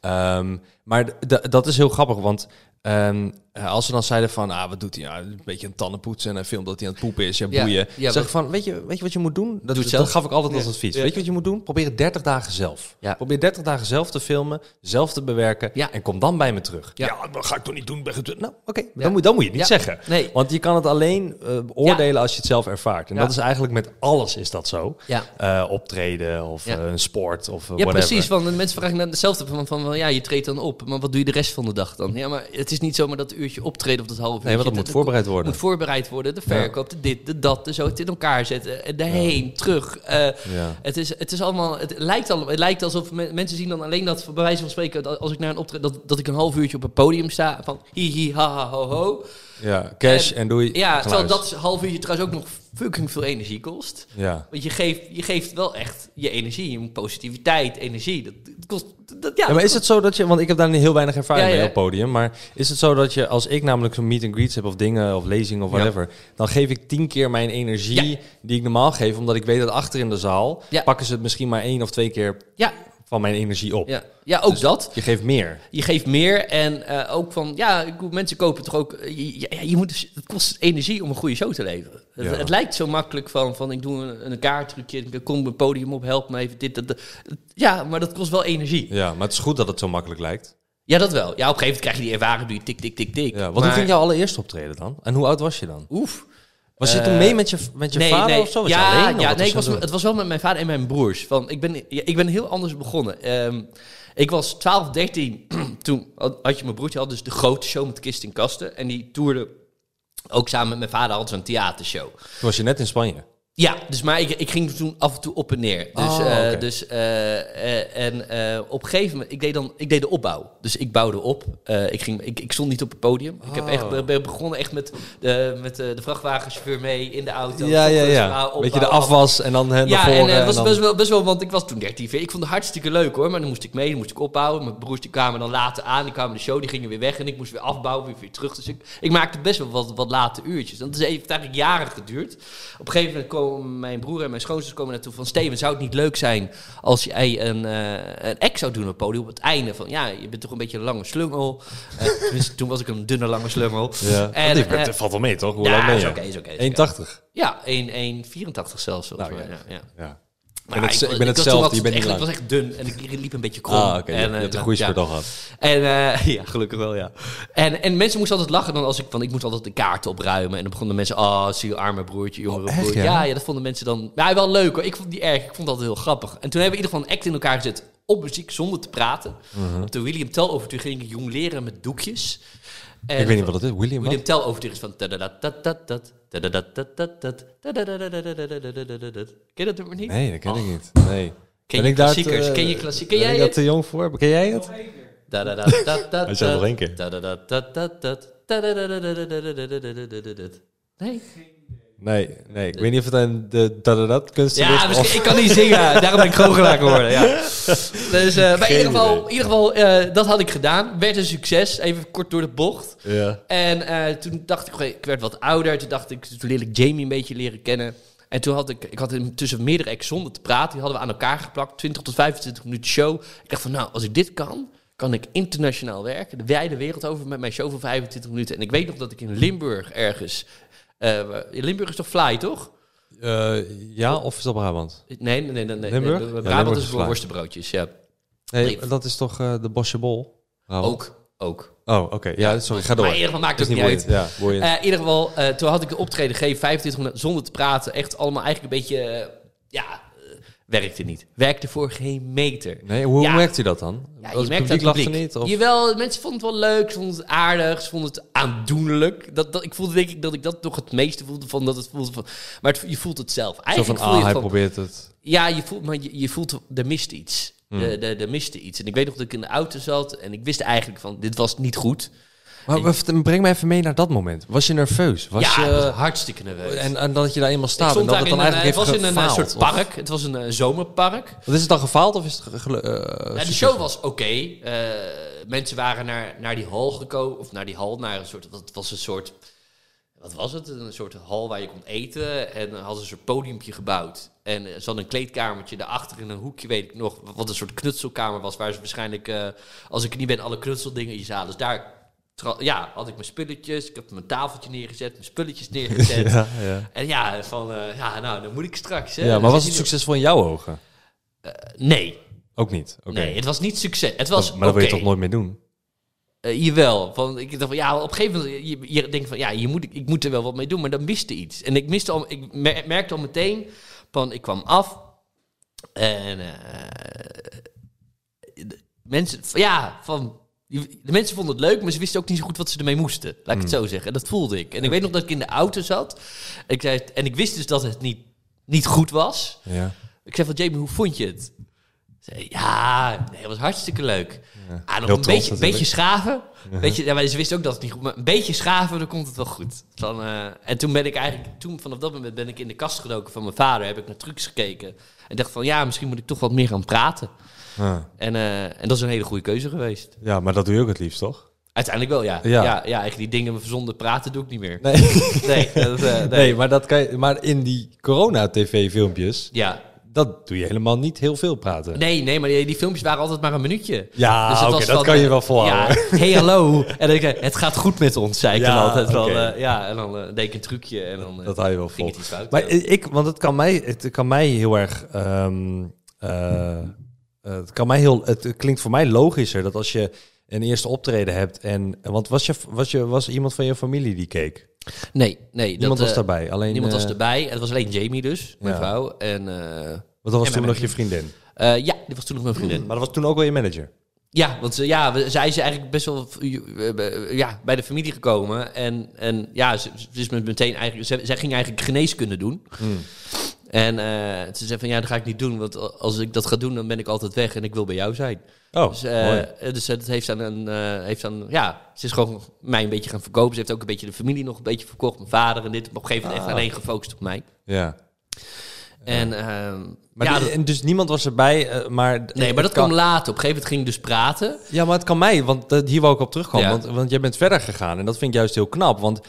Ehm, Maar dat is heel grappig, want ehm, eh, als ze dan zeiden van, ah, wat doet hij? Een beetje een tanden poetsen en een film dat hij aan het poepen is. Ja, Ja, boeien. ja, zeg van, weet je, weet je wat je moet doen? Dat, dat zelf. gaf ik altijd als advies. Ja. Weet je wat je moet doen? Probeer het 30 dagen zelf. Ja. Probeer 30 dagen zelf te filmen, zelf te bewerken Ja. en kom dan bij me terug. Ja. Dat ga ik toch niet doen. Ben je- Nou, oké, dan, moet, dan moet je het niet zeggen. Nee. Want je kan het alleen eh, beoordelen als je het zelf ervaart. En dat is eigenlijk met alles is dat zo. Ja. Eh, optreden of eh, een sport of eh, Ja, whatever. precies. Want de mensen vragen naar hetzelfde van, van, van, ja, je treedt dan op, maar wat doe je de rest van de dag dan? Ja, maar het is niet zomaar dat uurtje optreden of dat half uurtje. Nee, want dat moet voorbereid worden. moet voorbereid worden. De verkoop, de dit, de dat, de zo, het in elkaar zetten, en daarheen, terug. Eh, Ja. het, is, het is allemaal, het lijkt, al, het lijkt alsof me- mensen zien dan alleen dat, bij wijze van spreken, dat als ik naar een optreden, dat, dat ik een half uurtje op een podium sta, van hi hi ha ha ho ho. Ja, cash en, doei. Ja, terwijl dat half uurtje trouwens ook nog fucking veel energie kost. Ja. Want je geeft, je geeft wel echt je energie, je positiviteit, energie. Dat, dat kost, dat, ja, Ja, maar is het zo dat je, want ik heb daar heel weinig ervaring Ja, mee op podium, maar is het zo dat je, als ik namelijk zo'n meet and greets heb of dingen of lezingen of whatever, dan geef ik tien keer mijn energie die ik normaal geef, omdat ik weet dat achter in de zaal pakken ze het misschien maar één of twee keer Ja, van mijn energie op. ja, ja ook Dus dat. Je geeft meer. Je geeft meer en eh, ook van, ja, mensen kopen toch ook, eh, je, ja, je moet, dus- het kost energie om een goede show te leveren. Het, Ja. het lijkt zo makkelijk van, van ik doe een, een kaarttrucje, ik kom op het podium op, help me even, dit, dat, dat. Ja, maar dat kost wel energie. Ja, maar het is goed dat het zo makkelijk lijkt. Ja, dat wel. Ja, op een gegeven moment krijg je die ervaring, doe je tik, tik, tik, tik. Ja, wat Maar- hoe ging jouw allereerste optreden dan? En hoe oud was je dan? Oef. Was je Eh, toen mee met je, met je vader of zo? Was je ja, alleen? Ja nee, ik was het was wel met mijn vader en mijn broers. Van, ik, ben, ja, ik ben heel anders begonnen. Ehm, ik was 12, 13. (clears throat) toen had je mijn broertje had dus de grote show met kist in kasten. En die toerde ook samen met mijn vader had zo'n theatershow. doen? Toen was je net in Spanje. Ja, dus maar ik, ik ging toen af en toe op en neer. Dus, Oh, eh, dus eh, eh, en op een gegeven moment, ik deed dan, ik deed de opbouw. Dus ik bouwde op. Ik, ging, ik, ik stond niet op het podium. Ik heb Oh. echt, ben begonnen echt met, de, met de, vrachtwagenchauffeur mee in de auto. Ja, ja, ja. Weet je, de afwas en dan hè, ja, voren. en het was dan- best, wel, best wel, want ik was toen 13, 14. Ik vond het hartstikke leuk hoor, maar dan moest ik mee, dan moest ik opbouwen. Mijn broers die kwamen dan later aan, die kwamen de show, die gingen weer weg en ik moest weer afbouwen, weer, weer terug. Dus ik, ik maakte best wel wat, wat late uurtjes. Dat is even, heeft eigenlijk jaren geduurd. Op een gegeven moment komen mijn broer en mijn schoonzus komen naartoe van... Steven, zou het niet leuk zijn als jij een, eh een act zou doen op het podium op het einde? Van ja, je bent toch een beetje een lange slungel. (laughs) Tenminste, toen was ik een dunne lange slungel. Ja, En, die eh, dat valt wel mee, toch? Hoe ja, lang ben je? is oké, is oké. 1,80. Ja, 1,84 zelfs. Nou, mij, ja. ja, ja. Maar het- ik ben hetzelfde, je bent echt, lang. Ik was echt dun en ik liep een beetje krom. Ah, oké. En, je eh, hebt een nou, goede ja. al gehad. En eh, (laughs) ja, gelukkig wel, ja. En, en mensen moesten altijd lachen dan als ik van ik moest altijd de kaarten opruimen. En dan begonnen mensen, oh, zie je arme broertje, jongere Oh, echt, broertje. ja? Ja? ja, dat vonden mensen dan. Ja, wel leuk hoor. Ik vond die erg. Ik vond dat heel grappig. En toen hebben we in ieder geval een act in elkaar gezet op muziek zonder te praten. Mhm. Op de William Tell overtuur ging ik jong leren met doekjes. En ik weet niet wat het is. William, William Tell overtuigd van... Ken je dat nummer niet? Nee, dat ken ik niet. Nee. Ken je klassiekers? Ken je klassiek? Ken jij dat te jong voor? Ken jij het? Da da da da da. Hij zei nog één keer. Da da da da da da. Nee. Nee, nee. Ik weet niet of het een de dat kunstenaar Ja, is. misschien, of- ik kan niet zingen, (laughs) daarom ben ik goochelaar geworden. Ja. (laughs) Dus, eh, maar in ieder geval, in ieder geval dat had ik gedaan. Werd een succes, even kort door de bocht. Ja. En eh, toen dacht ik, ik werd wat ouder. Toen dacht ik, toen leerde ik Jamie een beetje leren kennen. En toen had ik, ik had intussen meerdere acts zonder te praten. Die hadden we aan elkaar geplakt, 20 tot 25 minuten show. Ik dacht van, nou, als ik dit kan, kan ik internationaal werken. De wijde wereld over met mijn show van 25 minuten. En ik weet nog dat ik in Limburg ergens... eh, Limburg is toch fly, toch? Eh, ja, of is dat Brabant? Nee, nee, nee. nee, nee. Limburg? Nee, Brabant Limburg is voor worstenbroodjes, ja. Nee, dat is toch eh, de Bosje Bol? Brabant? Ook, ook. Oh, oké. Ja, sorry. Ga door. Maar in ieder geval maakt Het niet uit. Ja, boeiend. Eh, in ieder geval, eh, toen had ik de optreden gegeven, 25 minuten zonder te praten. Echt allemaal eigenlijk een beetje, eh, ja, eh, werkte niet. Werkte voor geen meter. nee, hoe ja. merkt u dat dan? Ja, je het merkt publiek dat publiek. niet? Of? Jawel, mensen vonden het wel leuk, ze vonden het aardig, ze vonden het aandoenlijk. Dat, dat, ik voelde denk ik dat ik dat nog het meeste voelde van dat het voelde van... Maar het- je voelt het zelf. Zo Eigenlijk van, voel ah, je hij van, probeert het. Ja, je voelt, maar je, je voelt, er mist iets. Hmm. Er, er, er miste iets. En ik weet nog dat ik in de auto zat en ik wist eigenlijk van, dit was niet goed. Maar breng mij even mee naar dat moment. Was je nerveus? Was ja, je, was hartstikke nerveus. en, en dat je daar eenmaal staat en dat het dan een, eigenlijk het was heeft in een eh, soort of- park. Het was een eh, zomerpark. Wat is het dan gefaald of is het eh, Ja, de show was oké. Eh, mensen waren naar, naar die hal gekomen, of naar die hal, naar een soort, het was een soort wat was het? Een soort hal waar je kon eten. En hadden ze een soort podiumpje gebouwd. En eh, ze hadden een kleedkamertje daarachter in een hoekje, weet ik nog. Wat een soort knutselkamer was. Waar ze waarschijnlijk, eh, als ik er niet ben, alle knutseldingen in zaten. Dus daar ja, had ik mijn spulletjes. Ik heb mijn tafeltje neergezet, mijn spulletjes (laughs) neergezet. ja, ja. En ja, van, eh, ja, nou, dan moet ik straks. Hè. ja, maar was het succesvol in jouw ogen? er- nee, Ook niet. Oké. nee, het was niet succes. Het was maar dat wil je toch nooit meer doen? Eh, jawel. Van, ik dacht van ja, op een gegeven moment, je, je denkt van ja, je moet, ik moet er wel wat mee doen, maar dan miste iets. En ik miste al, ik mer- merkte al meteen, van ik kwam af en eh, mensen, ja, van, de mensen vonden het leuk, maar ze wisten ook niet zo goed wat ze ermee moesten. Laat ik het zo zeggen. Dat voelde ik. En ik weet nog dat ik in de auto zat. Ik zei, en ik wist dus dat het niet, niet goed was. Ja. Ik zei van Jamie, hoe vond je het? Zei, ja, nee, het was hartstikke leuk. Ah, nog Heel een trots beetje, natuurlijk. beetje schaven. Beetje, ja, maar ze wisten ook dat het niet goed maar een beetje schaven, dan komt het wel goed. Dan, eh, en toen ben ik eigenlijk, toen vanaf dat moment ben ik in de kast gedoken van mijn vader, heb ik naar trucs gekeken. En dacht van ja, misschien moet ik toch wat meer gaan praten. Ah. En, eh, en dat is een hele goede keuze geweest. ja, maar dat doe je ook het liefst, toch? Uiteindelijk wel, ja. Ja. Ja, ja, eigenlijk die dingen zonder praten doe ik niet meer. Nee. (laughs) Nee, dat, eh, nee. nee, maar, dat kan je, maar in die corona-tv-filmpjes, Ja. dat doe je helemaal niet heel veel praten. Nee, nee, maar die, die filmpjes waren altijd maar een minuutje. Ja, Dus oké, dat kan je eh, wel volhouden. Ja, hey, hallo. En dan ik, het gaat goed met ons, zei ik Ja, dan altijd wel. ja, en dan deed ik een trucje en dan Dat hou je wel vol. fout. Maar ja. ik, want het kan mij, het kan mij heel erg. ehm, eh, het kan mij heel. Het klinkt voor mij logischer dat als je een eerste optreden hebt en. Want was je, was je was iemand van je familie die keek? nee, nee. Niemand dat, was eh, daarbij. Alleen. Niemand was eh, erbij. Het was alleen Jamie dus, mijn Ja. vrouw. En Want dat was en toen nog je vriendin. ja, die was toen nog mijn vriendin. Maar dat was toen ook wel je manager. Ja, want ze, ja, zij is eigenlijk best wel ja, bij de familie gekomen. En, en ja, ze, ze is met meteen eigenlijk... Ze, zij ging eigenlijk geneeskunde doen. En eh, ze zei van, ja, dat ga ik niet doen. Want als ik dat ga doen, dan ben ik altijd weg. En ik wil bij jou zijn. Oh, Dus, mooi. dus het heeft aan een, heeft aan, ja, ze is gewoon mij een beetje gaan verkopen. Ze heeft ook een beetje de familie nog een beetje verkocht. Mijn vader en dit. Op een gegeven moment echt Ah. alleen gefocust op mij. Ja. En, ehm, Maar ja, dat- en dus niemand was erbij, maar... nee, maar dat kan, kwam later. Op een gegeven moment ging ik dus praten. Ja, maar het kan mij, want hier wou ik op terugkomen. Ja. Want, want jij bent verder gegaan en dat vind ik juist heel knap. Want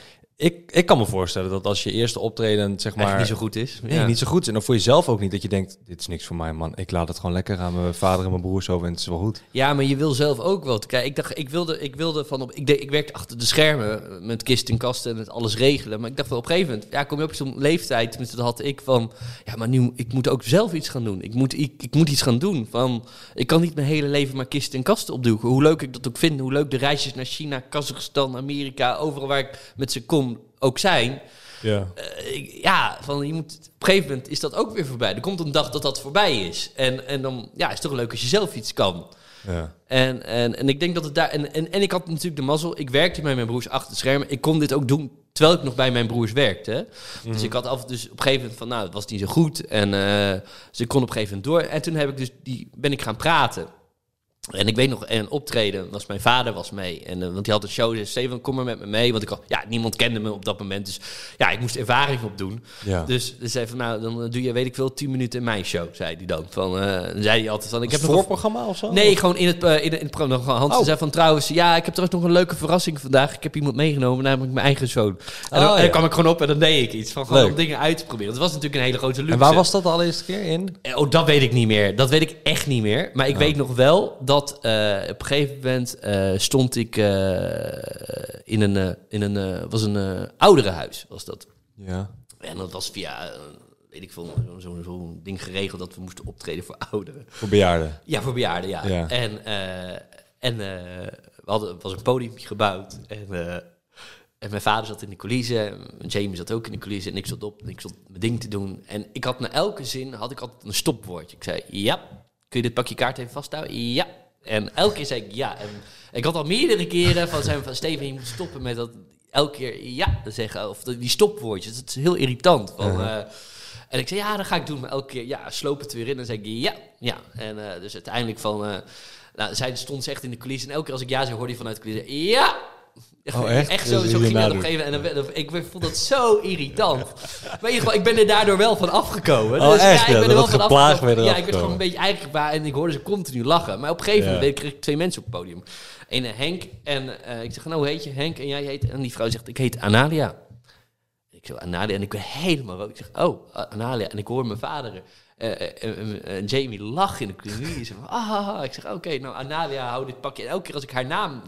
ik, ik kan me voorstellen dat als je eerste optreden, zeg maar... Niet zo goed is. Nee, Ja. niet zo goed. En dan voor jezelf ook niet dat je denkt, dit is niks voor mij, man. Ik laat het gewoon lekker aan mijn vader en mijn broers over en het is wel goed. Ja, maar je wil zelf ook wel. Kijk, ik dacht, ik wilde, ik wilde van op. Ik, deed, ik werkte achter de schermen met kist en kasten en het alles regelen. Maar ik dacht wel op een gegeven moment, ja, kom je op zo'n leeftijd, tenminste dat had ik van, ja, maar nu, ik moet ook zelf iets gaan doen. Ik moet, ik, ik moet iets gaan doen. Van, ik kan niet mijn hele leven maar kisten en kasten opdoeken. Hoe leuk ik dat ook vind, hoe leuk de reisjes naar China, Kazachstan, Amerika, overal waar ik met ze kom ook zijn. Ja. Eh, ja, van je moet, op een gegeven moment is dat ook weer voorbij. Er komt een dag dat dat voorbij is. En, en dan ja, is het toch leuk als je zelf iets kan. ja. En, en, en ik denk dat het daar. En, en, en ik had natuurlijk de mazzel. Ik werkte met mijn broers achter de schermen. Ik kon dit ook doen terwijl ik nog bij mijn broers werkte. hè. Dus ik had af dus op een gegeven moment van, nou, het was niet zo goed. En eh, dus ik kon op een gegeven moment door. En toen heb ik dus die, ben ik gaan praten. En ik weet nog, een optreden was mijn vader was mee. En, eh, want die had een show, dus Steven, kom maar met me mee. Want ik had, ja, niemand kende me op dat moment. Dus ja, ik moest ervaring opdoen. Ja. Dus, dus zei van, nou, dan doe je, weet ik veel, 10 minuten in mijn show, zei hij dan. Van, eh, dan zei hij altijd van, ik heb nog een voorprogramma of zo? Nee, gewoon in het, eh, in, het- in het programma. Hans Oh. zei van trouwens, ja, ik heb trouwens nog een leuke verrassing vandaag. Ik heb iemand meegenomen, namelijk mijn eigen zoon. En dan, Oh, en dan ja. kwam ik gewoon op en dan deed ik iets. Van gewoon om dingen uit te proberen. Het was natuurlijk een hele grote luxe. En waar was dat de allereerste keer in? Eh, Oh, dat weet ik niet meer. Dat weet ik echt niet meer. Maar ik weet nog wel dat eh, op een gegeven moment eh, stond ik eh, in een, in een was een ouderenhuis, was dat. Ja. En dat was via, weet ik veel, zo'n zo, zo'n ding geregeld dat we moesten optreden voor ouderen. Voor bejaarden. Ja, voor bejaarden, ja. Ja. En, en we hadden, was een podium gebouwd. En, en mijn vader zat in de coulissen. en Jamie zat ook in de coulissen. En ik zat op en ik zat mijn ding te doen. En ik had na elke zin had ik altijd een stopwoordje. Ik zei, ja. Kun je dit pakje kaart even vasthouden? Ja. En elke keer zei ik ja. En ik had al meerdere keren van zijn van Steven, je moet stoppen met dat elke keer ja te zeggen. Of die stopwoordjes. Dat is heel irritant. Van, eh, en ik zei, ja, dat ga ik doen. Maar elke keer, ja, sloop het weer in. En dan zei ik, ja, ja. En eh, dus uiteindelijk van... eh nou, zij stond ze echt in de coulissen. En elke keer als ik ja zei, hoorde hij vanuit de coulissen, ja! Oh, echt? Echt Dus zo, zo ging dat op een gegeven moment. En dan, ik vond dat zo irritant. Maar in ieder geval, ik ben er daardoor wel van afgekomen. Oh, echt? Ja, ik ben er wel van afgekomen. Ja, ik werd gewoon een beetje eigenlijk waar. En ik hoorde ze continu lachen. Maar op een gegeven moment kreeg ik twee mensen op het podium. Eén eh, Henk. En eh, ik zeg, nou, hoe heet je? Henk. En jij heet... En die vrouw zegt, ik heet Analia. ik zo, Analia. En ik ben helemaal rood. Ik zeg, oh, Analia. En ik hoor mijn vader Jamie lachen in de keuken. Ze van, ah, ik zeg, oké, nou, Analia, hou dit pakje. En elke keer als ik haar naam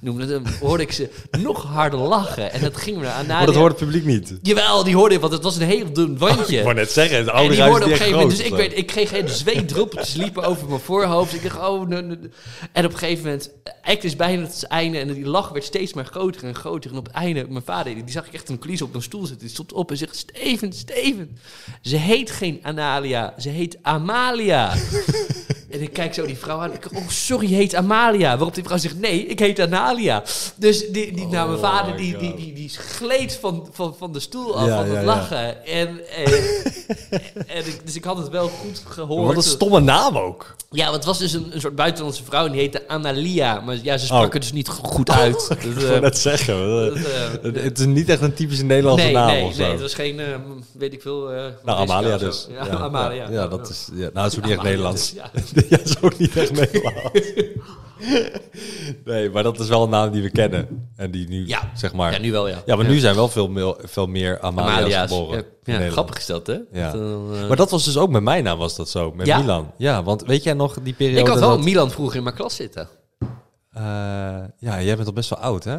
noemde, dan hoorde ik ze (laughs) nog harder lachen. En dat ging me naar Analia. Maar dat hoort het publiek niet. Jawel, die hoorde ik, want het was een heel dun wandje. Ik wou net zeggen, het En oude die huis hoorde op een gegeven moment, dus ik, weet, ik kreeg hele zweetdruppeltjes liepen over mijn voorhoofd. Ik dacht, oh, nee, nee, nee. En op een gegeven moment, act is bijna het einde. En die lach werd steeds maar groter en groter. En op het einde, mijn vader, die zag ik echt een klies op een stoel zitten. Die stond op en zegt, Steven, Steven. Ze heet geen Analia, ze heet Amalia. (laughs) en ik kijk zo die vrouw aan. Ik, oh, sorry, je heet Amalia. Waarop die vrouw zegt, nee, ik heet Analia. Dus die, die, nou, mijn Oh vader, die, die, die, die gleed van, van, van de stoel af, Ja, van het ja. lachen. En, en, (laughs) en ik, dus ik had het wel goed gehoord. Wat een stomme naam ook. Ja, want het was dus een, een soort buitenlandse vrouw en die heette Analia. Maar ja, ze sprak Oh. het dus niet go- goed uit. Dus, (laughs) Ik eh, wou net zeggen. dat, eh, eh, het- is niet echt een typische Nederlandse nee, naam nee, of zo. nee, het was geen, eh, weet ik veel... eh, Nou, Amalia dus. Ja, Amalia. Ja, dat is... Ja, nou, het is ook niet echt Nederlands. dus, (laughs) ja. is ook niet echt Nederlands. nee, maar dat is wel een naam die we kennen. En die nu, Ja. zeg maar... Ja, nu wel, ja. Ja, maar nu zijn wel veel meer, veel meer Amalia's, Amalia's. geboren. Ja, grappig is dat, hè? Ja. Eh, Maar dat was dus ook met mijn naam was dat zo, met Ja? Milan. Ja, want weet jij nog die periode ik had wel dat... Milan vroeger in mijn klas zitten. eh, ja, jij bent al best wel oud, hè?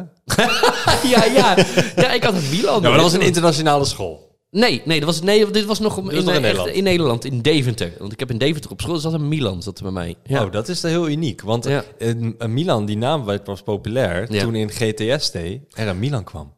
(laughs) ja, ja. Ja, ik had een Milan. Ja, maar dat was een internationale school. Nee, nee, dat was, nee, dit was nog om, in, nog in echt Nederland? in Nederland, in Deventer. Want ik heb in Deventer op school, zat een Milan zat er bij mij. Ja. Oh, dat is heel uniek. Want Ja. in, in Milan, die naam werd pas populair Ja. toen in GTST er een Milan kwam.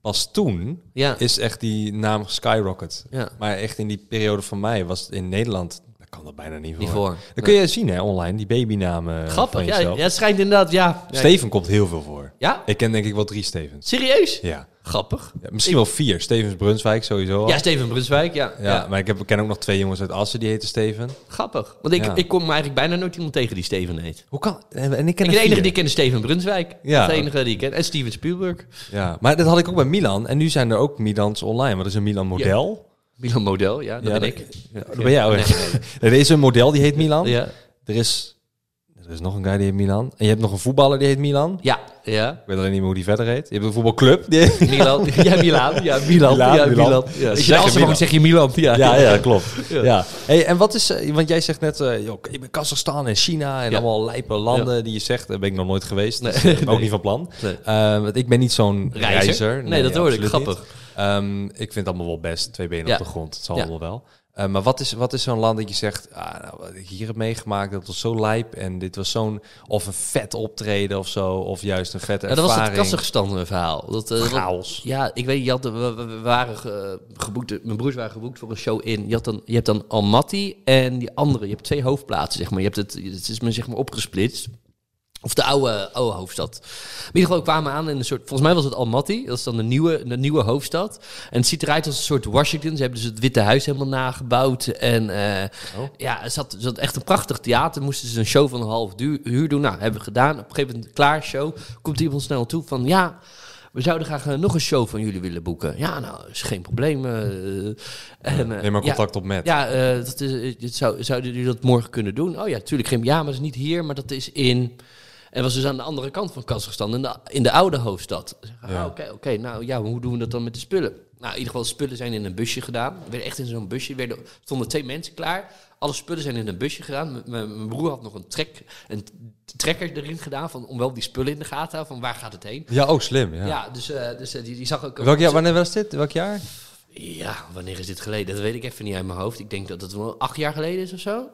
Pas toen is echt die naam skyrocket. Maar echt in die periode van mij was in Nederland, kan dat bijna niet voor. Niet voor. Dan kun je zien hè, online, die babynamen Grappig, van ja. Het schijnt inderdaad, ja. ja. Steven komt heel veel voor. Ja? Ik ken denk ik wel drie Stevens. Serieus? Ja. Grappig. Ja, misschien wel vier. Stevens Brunswijk sowieso al. Ja, Steven Brunswijk, ja. Ja, ja. maar ik, heb, ik ken ook nog twee jongens uit Assen die heten Steven. Grappig. Want ik, ik kom eigenlijk bijna nooit iemand tegen die Steven heet. Hoe kan... En ik ken Ik de enige die ik ken is Steven Brunswijk. Ja. Dat is de enige die ik ken. En Steven Spielberg. Ja, maar dat had ik ook bij Milan. En nu zijn er ook Milans online. Want er is een Milan model. Milan Model, ja, dat Ja, ben ik. Ja, dat ben jij ook. Nee, nee, (laughs) Er is een model die heet Milan. nee. Ja. Er, is, er is nog een guy die heet Milan. En je hebt nog een voetballer die heet Milan. Ja, ja. Ik weet alleen niet meer hoe die verder heet. Je hebt een voetbalclub. Die heet... Milan. (laughs) Ja, Milan. Ja, Milan. Milaan, ja, Milan. Milan. Ja. Als je Milan. zeg je Milan. Ja, Ja, klopt. Ja. Hey, en wat is... eh, want jij zegt net... eh joh, ik ben Kazachstan en China en allemaal lijpe landen die je zegt. Daar ben ik nog nooit geweest. Nee. Dus, ben ook niet van plan. Nee. Eh, want ik ben niet zo'n reizer. Nee, dat hoorde ik. niet. Ehm, ik vind het allemaal wel best. Twee benen Ja. op de grond. Het zal Ja. allemaal wel. Eh, maar wat is, wat is zo'n land dat je zegt, ah, nou, wat ik hier heb meegemaakt, dat was zo lijp en dit was zo'n, of een vet optreden of zo, of juist een vette Ja, dat was het ervaring. Kazachstan verhaal. Dat, eh, dat- Chaos. Ja, ik weet, je had, we, waren ge- geboekt, mijn broers waren geboekt voor een show in. Je, had dan, je hebt dan Almaty en die andere. Je hebt twee hoofdplaatsen, zeg maar. Je hebt het, het is me zeg maar opgesplitst. Of de oude, oude hoofdstad. In ieder geval we kwamen aan in een soort... Volgens mij was het Almaty. Dat is dan de nieuwe, de nieuwe hoofdstad. En het ziet eruit als een soort Washington. Ze hebben dus het Witte Huis helemaal nagebouwd. En Oh. ja, het zat, echt een prachtig theater. Moesten ze een show van een half uur doen. Nou, hebben we gedaan. Op een gegeven moment, klaar, show. Komt iemand snel toe van... Ja, we zouden graag eh, nog een show van jullie willen boeken. Ja, nou, is geen probleem. eh, en, Neem maar ja, contact op met. ja, dat is, zou, zouden jullie dat morgen kunnen doen? Oh ja, tuurlijk. Geen, ja, maar dat is niet hier, maar dat is in... En was dus aan de andere kant van Kazachstan, in de, in de oude hoofdstad. Ja. ah, Oké, oké. nou ja, hoe doen we dat dan met de spullen? Nou, in ieder geval, de spullen zijn in een busje gedaan. We werden echt in zo'n busje. Er werden, stonden twee mensen klaar. Alle spullen zijn in een busje gedaan. Mijn broer had nog een, trek, een trekker erin gedaan, van, om wel die spullen in de gaten te houden. Van waar gaat het heen? Ja, ook slim. Ja. Ja, dus, eh, dus eh, die, die zag ook... Welk jaar, wanneer was dit? Welk jaar? Ja, wanneer is dit geleden? Dat weet ik even niet uit mijn hoofd. Ik denk dat het wel acht jaar geleden is of zo.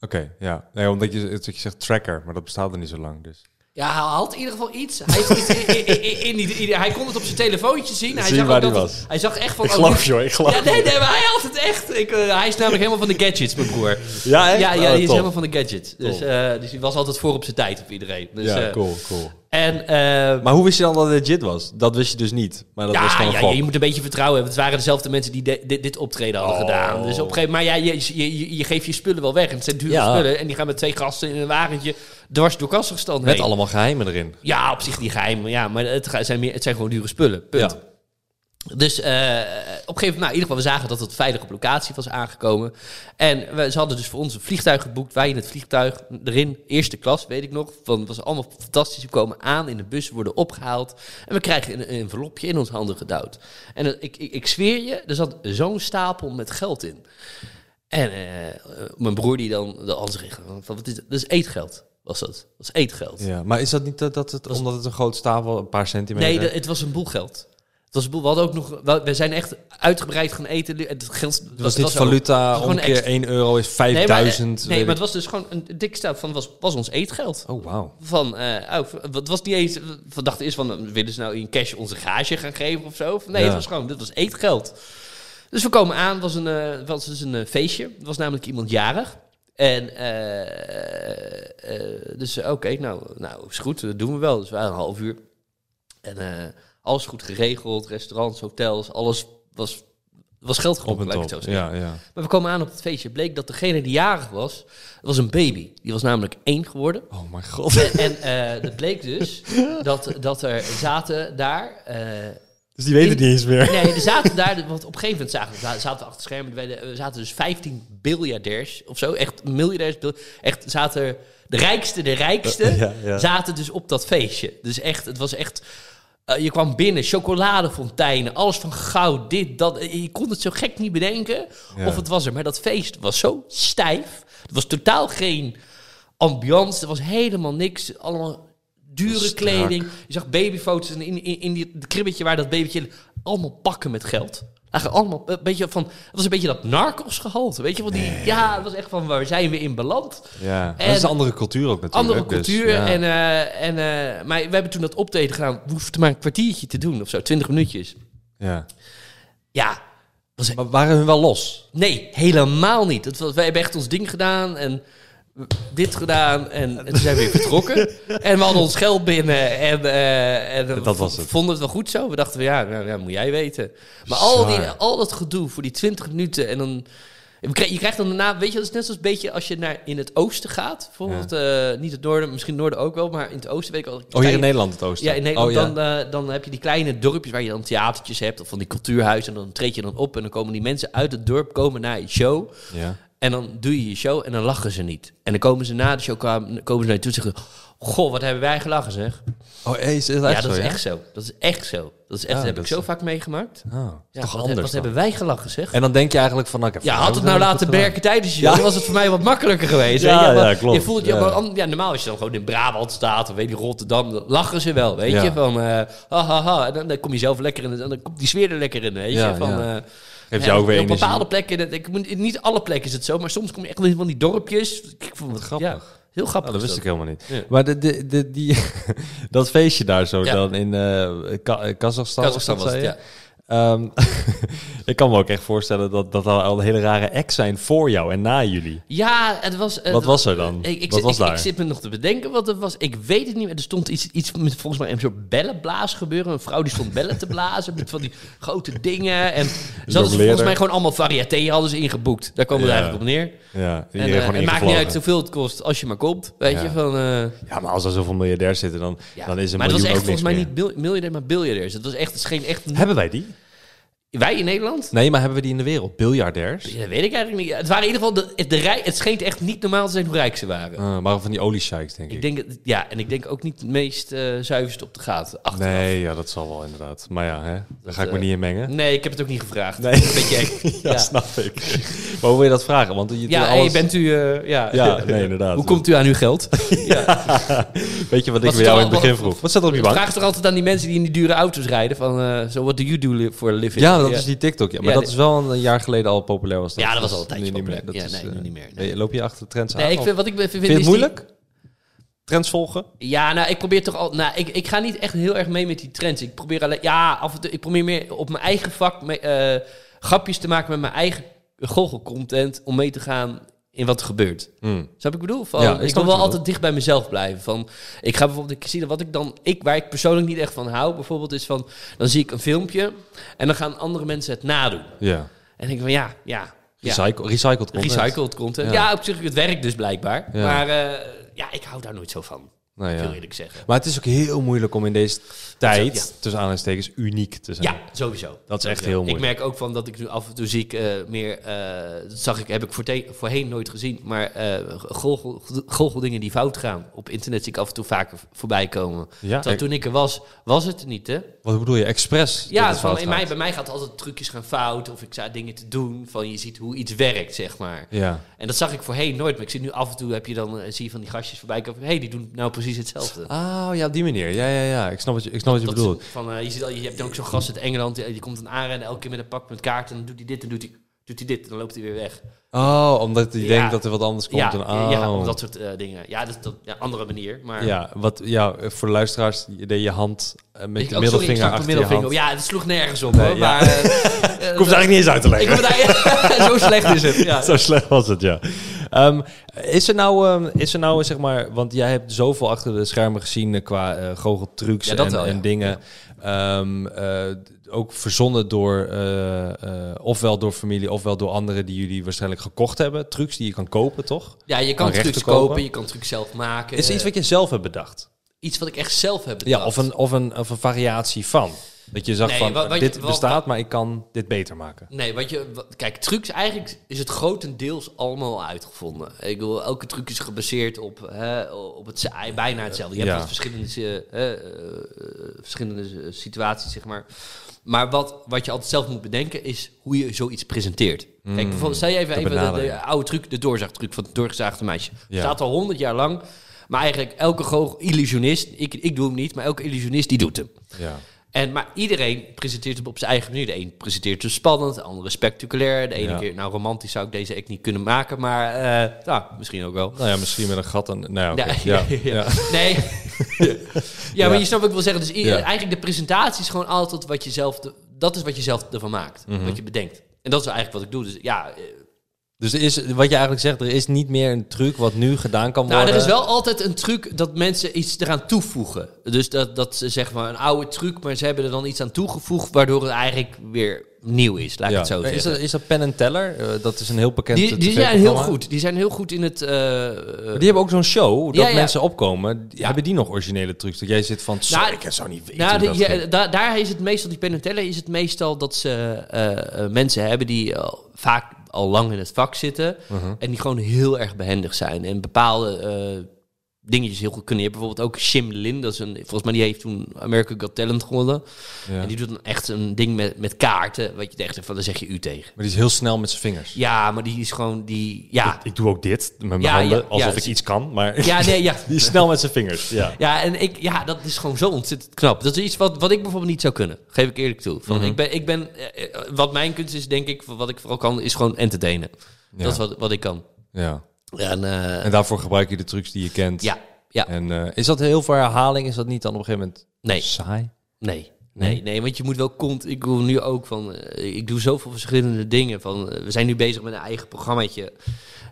Oké, ja. Nee, omdat je, dat je zegt tracker, maar dat bestaat er niet zo lang. Dus. Ja, hij had in ieder geval iets. Hij, heeft iets in, in- in- in die- in- hij kon het op zijn telefoontje zien. Hij Zie zag waar ook die dat was. het- Hij zag echt van... Ik oh, geloof hoor, ik geloof Ja, nee, nee, maar hij had het echt. Ik, eh, hij is namelijk helemaal van de gadgets, mijn broer. Ja, echt? Ja, ja Oh, die is helemaal van de gadgets. Dus, eh, dus hij was altijd voor op zijn tijd op iedereen. Dus, ja, eh, cool, cool. En, eh, Maar hoe wist je dan dat het legit was? Dat wist je dus niet. Maar dat was ja, gewoon een ja, je moet een beetje vertrouwen hebben. Het waren dezelfde mensen die de- dit, dit optreden hadden Oh. gedaan. Dus op een gegeven moment, maar ja, je, je, je, je geeft je spullen wel weg. En het zijn dure Ja. spullen. En die gaan met twee gasten in een wagentje dwars door Kazachstan Met heen. allemaal geheimen erin. Ja, op zich niet geheim. Ja, maar het zijn, meer, het zijn gewoon dure spullen. Punt. Dus eh, op een gegeven moment, nou, in ieder geval, we zagen dat het veilig op locatie was aangekomen. En we, ze hadden dus voor ons een vliegtuig geboekt. Wij in het vliegtuig, erin, eerste klas, weet ik nog. Van, het was allemaal fantastisch. We komen aan in de bus, worden opgehaald. En we krijgen een, een envelopje in ons handen gedouwd. En ik, ik, ik zweer je, er zat zo'n stapel met geld in. En eh, mijn broer die dan de antwoord kreeg van, wat is dat? Dat is eetgeld, was dat. Dat is eetgeld. Ja, maar is dat niet dat, dat het, omdat het een groot stapel, een paar centimeter... Nee, de- het was een boel geld. Het was een boel. We hadden ook nog. We, zijn echt uitgebreid gaan eten. Het geld het was niet valuta, om keer extra- 1 euro is 5000. Nee, maar het was dus gewoon een dik stap van was, was ons eetgeld. Oh, wauw. Van, eh, oh, het was niet eens. We dachten eerst van, eh, willen ze nou in cash onze gage gaan geven of zo? Nee, Ja. het was gewoon, dit was eetgeld. Dus we komen aan, het was een, eh, was dus een eh, feestje. Het was namelijk iemand jarig. En eh, eh, dus eh, oké, nou, nou is goed, dat doen we wel. Dus we waren een half uur. En eh, alles goed geregeld, restaurants, hotels, alles was, was geld laat ik het zo zeggen. Ja, ja. Maar we komen aan op het feestje. Bleek dat degene die jarig was, dat was een baby. Die was namelijk één geworden. Oh mijn god. En eh het bleek dus dat, dat er zaten daar... eh, Dus die weten het niet eens meer. nee, er zaten daar... Want op een gegeven moment zagen, we- zaten we achter het scherm. Er zaten dus 15 biljardairs of zo. Echt miljardairs. Echt zaten... De rijkste, de rijkste, Ja, ja. zaten dus op dat feestje. Dus echt, het was echt... eh, je kwam binnen, chocoladefonteinen, alles van goud, dit, dat. Eh, Je kon het zo gek niet bedenken Ja. of het was er. Maar dat feest was zo stijf. Er was totaal geen ambiance. Er was helemaal niks. Allemaal dure kleding. Je zag babyfoto's en in, in, in die, het kribbetje waar dat babytje... Allemaal pakken met geld. Eigenlijk allemaal een beetje van... Het was een beetje dat narcos gehalte. Weet je wel? Die, ja, het was echt van waar zijn we in beland? Ja, En- dat is een andere cultuur ook natuurlijk. Andere dus, cultuur. ja. en, eh, en, eh, maar we hebben toen dat optreden gedaan. We hoefden maar een kwartiertje te doen of zo. Twintig minuutjes. ja. Ja, was Maar waren hun wel los? Nee, helemaal niet. Het was, wij hebben echt ons ding gedaan en dit gedaan en, en toen zijn we weer vertrokken. (laughs) en we hadden ons geld binnen en, eh, en Dat was het. vonden het wel goed zo. We dachten, van, ja, nou, ja, moet jij weten. Maar al, die, al dat gedoe voor die 20 minuten en dan... Je krijgt- dan daarna, weet je, dat is net zoals een beetje als je naar in het oosten gaat. Bijvoorbeeld, eh, niet het noorden, misschien het noorden ook wel, maar in het oosten weet ik al. Oh, hier in Nederland het oosten? Ja, in Nederland Oh, ja. dan, eh, dan heb je die kleine dorpjes waar je dan theatertjes hebt of van die cultuurhuizen. En dan treed je dan op en dan komen die mensen uit het dorp komen naar je show. Ja. En dan doe je je show en dan lachen ze niet. En dan komen ze na de show komen ze naar je toe en zeggen... Goh, wat hebben wij gelachen zeg. Oh, hey, is dat ja, echt dat zo, is ja? echt zo. Dat is echt zo. Dat is echt, Ja, dat heb dat ik zo is- vaak meegemaakt. Oh, is Ja, toch wat, anders wat dan? hebben wij gelachen zeg. En dan denk je eigenlijk van... Nou, ik heb Ja, had het nou laten werken tijdens je Ja. dan was het voor mij wat makkelijker geweest. Ja, Maar klopt. Je voelt je, maar ja, normaal als je dan gewoon in Brabant staat of weet je, Rotterdam, dan lachen ze wel, weet je. Van, eh ha, ha, ha. En dan, dan kom je zelf lekker in, en dan komt die sfeer er lekker in, weet je. Van, ja. Geeft ja, jou ook weer op energie. bepaalde plekken, ik, moet- niet alle plekken is het zo, maar soms kom je echt in van die dorpjes. Ik vond het Grappig. Ja, heel grappig. Oh, dat is wist ik helemaal niet. Ja. Maar de, de, de, die, (laughs) dat feestje daar zo Ja. dan in eh Ka- eh, Kazachstan, Kazachstan of was dat het, zei ja. Ehm, (laughs) ik kan me ook echt voorstellen dat dat al een hele rare acts zijn voor jou en na jullie. Ja, het was... Wat was er dan? Ik, ik, Wat zit, was ik, daar? ik zit me nog te bedenken wat het was. Ik weet het niet meer. Er stond iets, iets met volgens mij een soort bellenblaas gebeuren. Een vrouw die stond bellen te blazen met van die grote dingen. En ze hadden volgens mij gewoon allemaal variété hadden ze ingeboekt. Daar kwam het Ja. eigenlijk op neer. Ja, En, het maakt niet uit hoeveel het kost als je maar komt. Weet Ja. je, van... eh, Ja, maar als er zoveel miljardairs zitten, dan, ja. dan is een maar het was echt volgens mij meer. niet miljardair, maar biljardairs. Het was echt, het scheen echt... Hebben wij die? Wij in Nederland? Nee, maar hebben we die in de wereld? Biljardairs? Ja, dat weet ik eigenlijk niet. Het waren in ieder geval... De, de rij, het scheen echt niet normaal te zijn hoe rijk ze waren. Uh, maar van die oliesheiks, denk ik. Ik denk, het- ja, en ik denk ook niet het meest eh zuiverst op de gaten. Achteraf. Nee, ja, dat zal wel inderdaad. Maar ja, hè, daar ga ik me eh, niet in mengen. Nee, ik heb het ook niet gevraagd. Nee. Een beetje eng. (laughs) Ja, ja, snap ik. maar hoe wil je dat vragen? Want je, ja alles... hey, bent u... eh, ja. Ja, (laughs) nee, inderdaad. Hoe komt u aan uw geld? (laughs) Weet je wat ik bij jou in het begin vroeg? Wat staat er op je bank? Vraag toch altijd aan die mensen die in die dure auto's rijden van... eh so what do you do for a living? Ja, dat is die TikTok. Ja. Maar Ja, dat is wel een jaar geleden al populair. Was dat. Ja, dat was al een tijdje niet meer. Dat Ja, is, nee, nu niet meer, nee. Loop je achter de trends aan? Nee, ik of- vind, wat ik vind, vind je het moeilijk? Trends volgen? Ja, nou, ik probeer toch al. Nou, ik, ik ga niet echt heel erg mee met die trends. Ik probeer alleen. Ja, af en toe. Ik probeer meer op mijn eigen vak. mee- eh, grapjes te maken met mijn eigen goochelcontent. Om mee te gaan in wat er gebeurt. Hmm. Snap ik bedoel? Van, Ja, ik wil wel altijd dicht bij mezelf blijven. Van, ik ga bijvoorbeeld, ik zie dat wat ik dan, ik, waar ik persoonlijk niet echt van hou, bijvoorbeeld is van, dan zie ik een filmpje en dan gaan andere mensen het nadoen. Ja. En denk ik van, ja, ja, ja. Recycle, recycled content. recycled content. Ja. Ja. op zich, het werkt dus blijkbaar. Ja. Maar eh, ja, ik hou daar nooit zo van. Nou ja. eerlijk zeggen. Maar het is ook heel moeilijk om in deze tijd, Ja. tussen aanhalingstekens, uniek te zijn. Ja, sowieso. Dat is echt heel moeilijk. Ik merk ook van dat ik nu af en toe zie ik eh, meer, eh, dat zag ik, heb ik voorte- voorheen nooit gezien, maar goochel- goocheldingen die fout gaan op internet zie ik af en toe vaker voorbij komen. Ja? Toen ik er was, was het er niet, hè? Wat bedoel je? Expres? dat Ja, van, in mij, bij mij gaat altijd trucjes gaan fout of ik sta dingen te doen van je ziet hoe iets werkt, zeg maar. Ja. En dat zag ik voorheen nooit, maar ik zie nu af en toe heb je dan, zie je van die gastjes voorbij komen, hé, hey, die doen nou precies hetzelfde. Oh, ja, op die manier. Ja, ja, ja. Ik snap wat je, ik snap wat je Dat bedoelt. Van, eh, je, ziet al, je hebt dan ook zo'n gast uit Engeland, die, die komt dan aanrennen, elke keer met een pak met kaarten, en dan doet hij dit en doet hij, doet hij dit, en dan loopt hij weer weg. Oh, omdat hij Ja. denkt dat er wat anders komt. Ja, oh. ja, om dat soort eh, dingen. Ja, dat is dat, ja, andere manier. Maar Ja, wat, ja, voor de luisteraars, je deed je hand eh, met Ik- de oh, sorry, ik middelvinger achter middelvinger hand. Ja, het sloeg nergens op Nee, hoor. Maar, (laughs) Ik hoef het eigenlijk niet eens uit te ik leggen. moet daar, (laughs) zo slecht is het. Ja. (laughs) Zo slecht was het, ja. Ehm, is er nou, ehm, is er nou zeg maar, want jij hebt zoveel achter de schermen gezien eh, qua eh goocheltrucs Ja, en, wel, ja. en dingen. Ehm, eh, ook verzonnen door, ofwel door familie, ofwel door anderen die jullie waarschijnlijk gekocht hebben. Trucs die je kan kopen, toch? ja, je Kan trucs kopen. kopen, je kan trucs zelf maken. Is er iets wat je zelf hebt bedacht? Iets wat ik echt zelf heb Ja, bedacht. of een, of, een, of een variatie van. Dat je zag Nee, van, wat- wat je- dit wat- bestaat, maar ik kan dit beter maken. Nee, wat je, kijk, trucs eigenlijk is het grotendeels allemaal uitgevonden. Ik bedoel, elke truc is gebaseerd op, hè, op het, bijna hetzelfde. Je hebt Ja. verschillende, eh, verschillende situaties, zeg maar. Maar wat, wat je altijd zelf moet bedenken is hoe je zoiets presenteert. Kijk, bijvoorbeeld, stel je even, de even de, oude truc, de doorzaagtruc van het doorgezaagde meisje. Ja. Staat al honderd jaar lang. Maar eigenlijk elke illusionist, ik, ik doe hem niet, maar elke illusionist die doet hem. Ja. En, maar iedereen presenteert hem op zijn eigen manier. De een presenteert hem spannend, de andere spectaculair. De ene Ja. keer, nou romantisch zou ik deze act niet kunnen maken, maar eh, nou, misschien ook wel. Nou ja, misschien met een gat. En, nou ja. (laughs) Ja. Nee. (laughs) ja, maar je snapt wat ik wil zeggen. Dus eigenlijk de presentatie is gewoon altijd wat je zelf... de- dat is wat je zelf ervan maakt. Mhm. Wat je bedenkt. En dat is eigenlijk wat ik doe. Dus ja, eh, Dus er is, wat je eigenlijk zegt, er is niet meer een truc wat nu gedaan kan worden. Nou, er is wel altijd een truc dat mensen iets eraan toevoegen. Dus dat, dat ze zeggen maar een oude truc, maar ze hebben er dan iets aan toegevoegd, waardoor het eigenlijk weer nieuw is. Laat ik Ja. het zo is, zeggen. dat, is dat Pen Teller? Eh, dat is een heel bekend Die, die zijn heel goed. Die zijn heel goed in het. eh, eh, die hebben ook zo'n show dat Ja, ja. mensen opkomen. Hebben die nog originele trucs? Dat jij zit van, Nou, ik zou niet weten nou, dat da- daar is het meestal, die Penn and Teller is het meestal dat ze eh, eh, mensen hebben die eh, vaak al lang in het vak zitten. Mhm. En die gewoon heel erg behendig zijn. En bepaalde eh, dingetjes heel goed kunnen. Je hebt bijvoorbeeld ook Shim Lin. Dat is een, volgens mij die heeft toen American Got Talent gewonnen. Ja. En die doet dan echt een ding met, met kaarten. Wat je echt van, daar zeg je u tegen. Maar die is heel snel met zijn vingers. Ja, maar die is gewoon, die, ja. Ik doe ook dit met mijn Ja, handen, ja, alsof ik iets kan. Maar Ja, nee, ja. (laughs) die is snel met zijn vingers. Ja. Ja, en ik, ja, dat is gewoon zo ontzettend knap. Dat is iets wat, wat ik bijvoorbeeld niet zou kunnen. Geef ik eerlijk toe. Van, Mhm. ik ben, ik ben, eh, eh, wat mijn kunst is, denk ik, wat ik vooral kan, is gewoon entertainen. Dat is wat, wat ik kan. ja. En, eh, En daarvoor gebruik je de trucs die je kent. ja, ja, En eh, is dat heel veel herhaling? Is dat niet dan op een gegeven moment nee, saai? nee. Nee, nee, want je moet wel kont. Ik wil nu ook van. eh, ik doe zoveel verschillende dingen. Van, we zijn nu bezig met een eigen programmaatje.